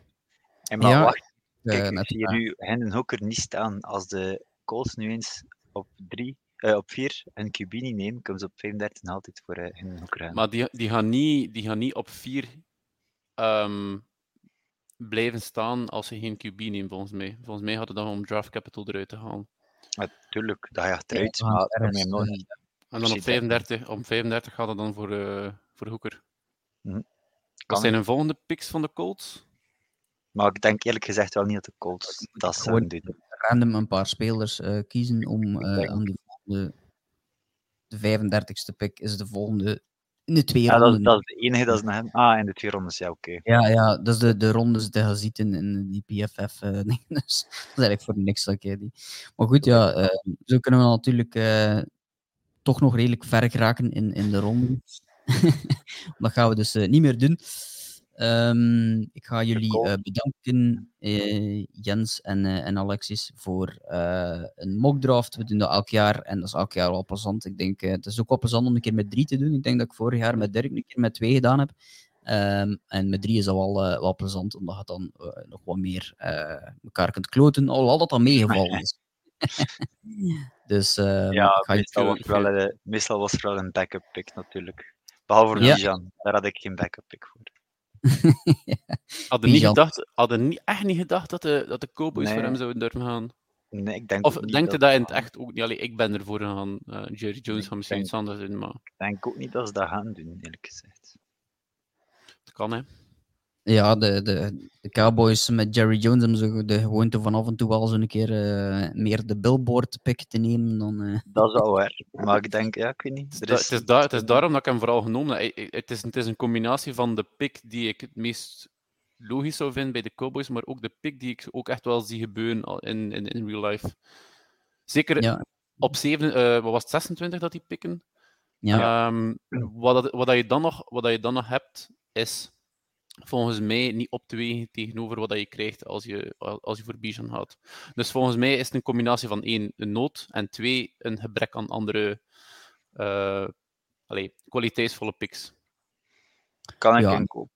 En maar Ja, wacht, eh, kijk, ik net- zie hier nu Hendon Hooker niet staan. Als de Colts nu eens op, drie, eh, op vier een QB niet nemen, komen ze op 35 en altijd voor eh Hendon Hooker aan. Maar die, die, gaan niet, die gaan niet op vier ehm, blijven staan als ze geen QB nemen, volgens mij. Volgens mij hadden we dan om draft capital eruit te halen. Natuurlijk, dat gaat achteruit, Ja, maar je nog niet. En dan op Precies, 35, op 35 gaat het dan voor, eh voor Hooker. Kan. Wat zijn hun volgende picks van de Colts? Maar ik denk eerlijk gezegd wel niet dat de Colts dat doen. random een paar spelers eh, kiezen om eh, denk- aan die volgende, de 35ste pick is de volgende in de twee Ja, dat, ronden. dat is de enige dat ze nog hebben. Ah, in de twee rondes, ja, oké. Ja, ja, dat is de, de rondes die je ziet in, in die PFF. eh ding. dus dat is eigenlijk voor niks ik die. Maar goed, ja, eh, zo kunnen we natuurlijk eh, toch nog redelijk ver geraken in, in de ronde. dat gaan we dus niet meer doen. Ehm, ik ga jullie eh, bedanken, eh, Jens en, eh, en Alexis, voor een mockdraft. We doen dat elk jaar en dat is elk jaar wel plezant. Ik denk, het is ook wel plezant om een keer met drie te doen. Ik denk dat ik vorig jaar met Dirk een keer met twee gedaan heb. Ehm, en met drie is dat wel, wel plezant, omdat je dan nog wat meer elkaar kunt kloten, al dat dat meegevallen is. dus ehm, Ja, ga je meestal was, veel- er wel, meestal was er wel een backup pick natuurlijk. Behalve voor Ja. Daar had ik geen backup pick voor. Hadden, niet gedacht, hadden niet, echt niet gedacht dat de, dat de Cowboys Nee. voor hem zouden durven gaan. Nee, ik denk Of denkt je dat in het echt ook niet? Allee, ik ben ervoor gegaan. eh Jerry Jones gaat misschien denk- iets anders doen, maar Ik denk ook niet dat ze dat gaan doen, eerlijk gezegd. het kan hè. Ja, de, de, de Cowboys met Jerry Jones hebben zo de gewoonte van af en toe wel zo'n keer eh, meer de billboard pick te nemen dan... eh, Dat is wel waar. Maar ik denk, ja, ik weet niet. Het is, het, is da- het is daarom dat ik hem vooral genomen heb. Het is, het is een combinatie van de pick die ik het meest logisch zou vinden bij de Cowboys, maar ook de pick die ik ook echt wel zie gebeuren al in, in, in real life. Zeker ja, op 7, eh, wat was het, 26 dat die pikken? ja, Ehm, wat, dat, wat, dat je dan nog, wat dat je dan nog hebt, is volgens mij niet op te wegen tegenover wat dat je krijgt als je, als je voor Bijan gaat. Dus volgens mij is het een combinatie van één, een nood, en twee, een gebrek aan andere eh allee, kwaliteitsvolle picks. kan ik Ja. inkopen.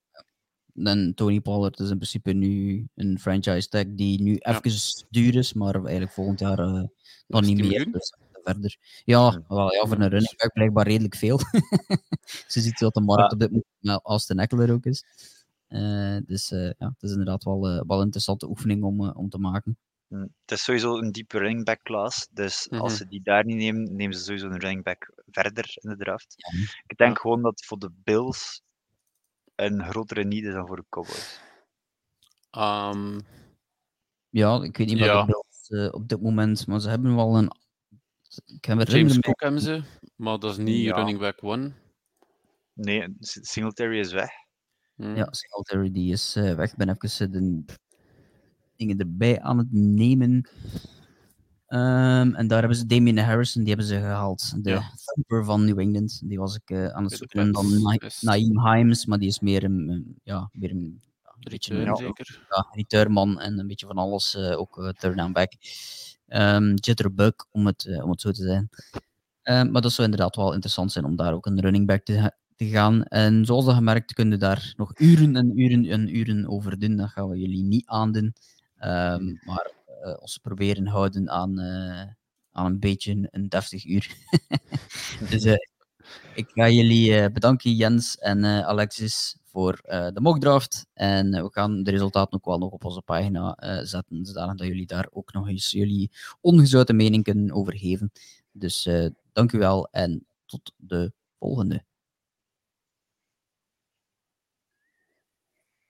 En Tony Pollard is in principe nu een franchise tag die nu Ja. even duur is, maar eigenlijk volgend jaar eh, dan Nog niet 10 meer. Dus verder. Ja, wel, ja, voor een running back blijkbaar redelijk veel. Ze ziet wat de markt op dit moment als de Eckler ook is. Eh, dus eh, ja, het is inderdaad wel, eh, wel een interessante oefening om, om te maken. Hm. Het is sowieso een diepe running back class. Dus Mhm. als ze die daar niet nemen, nemen ze sowieso een running back verder in de draft. Ik denk Ja. gewoon dat het voor de Bills een grotere need is dan voor de Cowboys. Ehm, Ja, ik weet niet wat Ja. de Bills op dit moment, maar ze hebben wel een. Ik heb James Cook hebben ze, maar dat is niet Ja. running back one. Nee, Singletary is weg. Hm. Ja, Singletary die is eh, weg. Ik ben even eh, de dingen erbij aan het nemen. Ehm, en daar hebben ze Damien Harrison, die hebben ze gehaald. De Ja. thumper van New England. Die was ik eh, aan het zoeken. En dan Na- Naeem Himes, maar die is meer een, ja, meer een, ja, een beetje Return, een zeker. ja, returnman en een beetje van alles. ook uh, turn-down back. Ehm Jitterbug, om het, om het zo te zijn. Ehm, maar dat zou inderdaad wel interessant zijn om daar ook een running back te, ha- te gaan. En zoals al gemerkt, kunnen daar nog uren en uren en uren over doen. Dat gaan we jullie niet aandoen. Ehm, maar eh, ons proberen houden aan, eh, aan een beetje een, deftig uur. dus eh, ik ga jullie bedanken, Jens en Alexis, voor de mockdraft. En we gaan de resultaten ook wel nog op onze pagina zetten, zodat jullie daar ook nog eens jullie ongezouten mening kunnen over geven. Dus dank u wel en tot de volgende.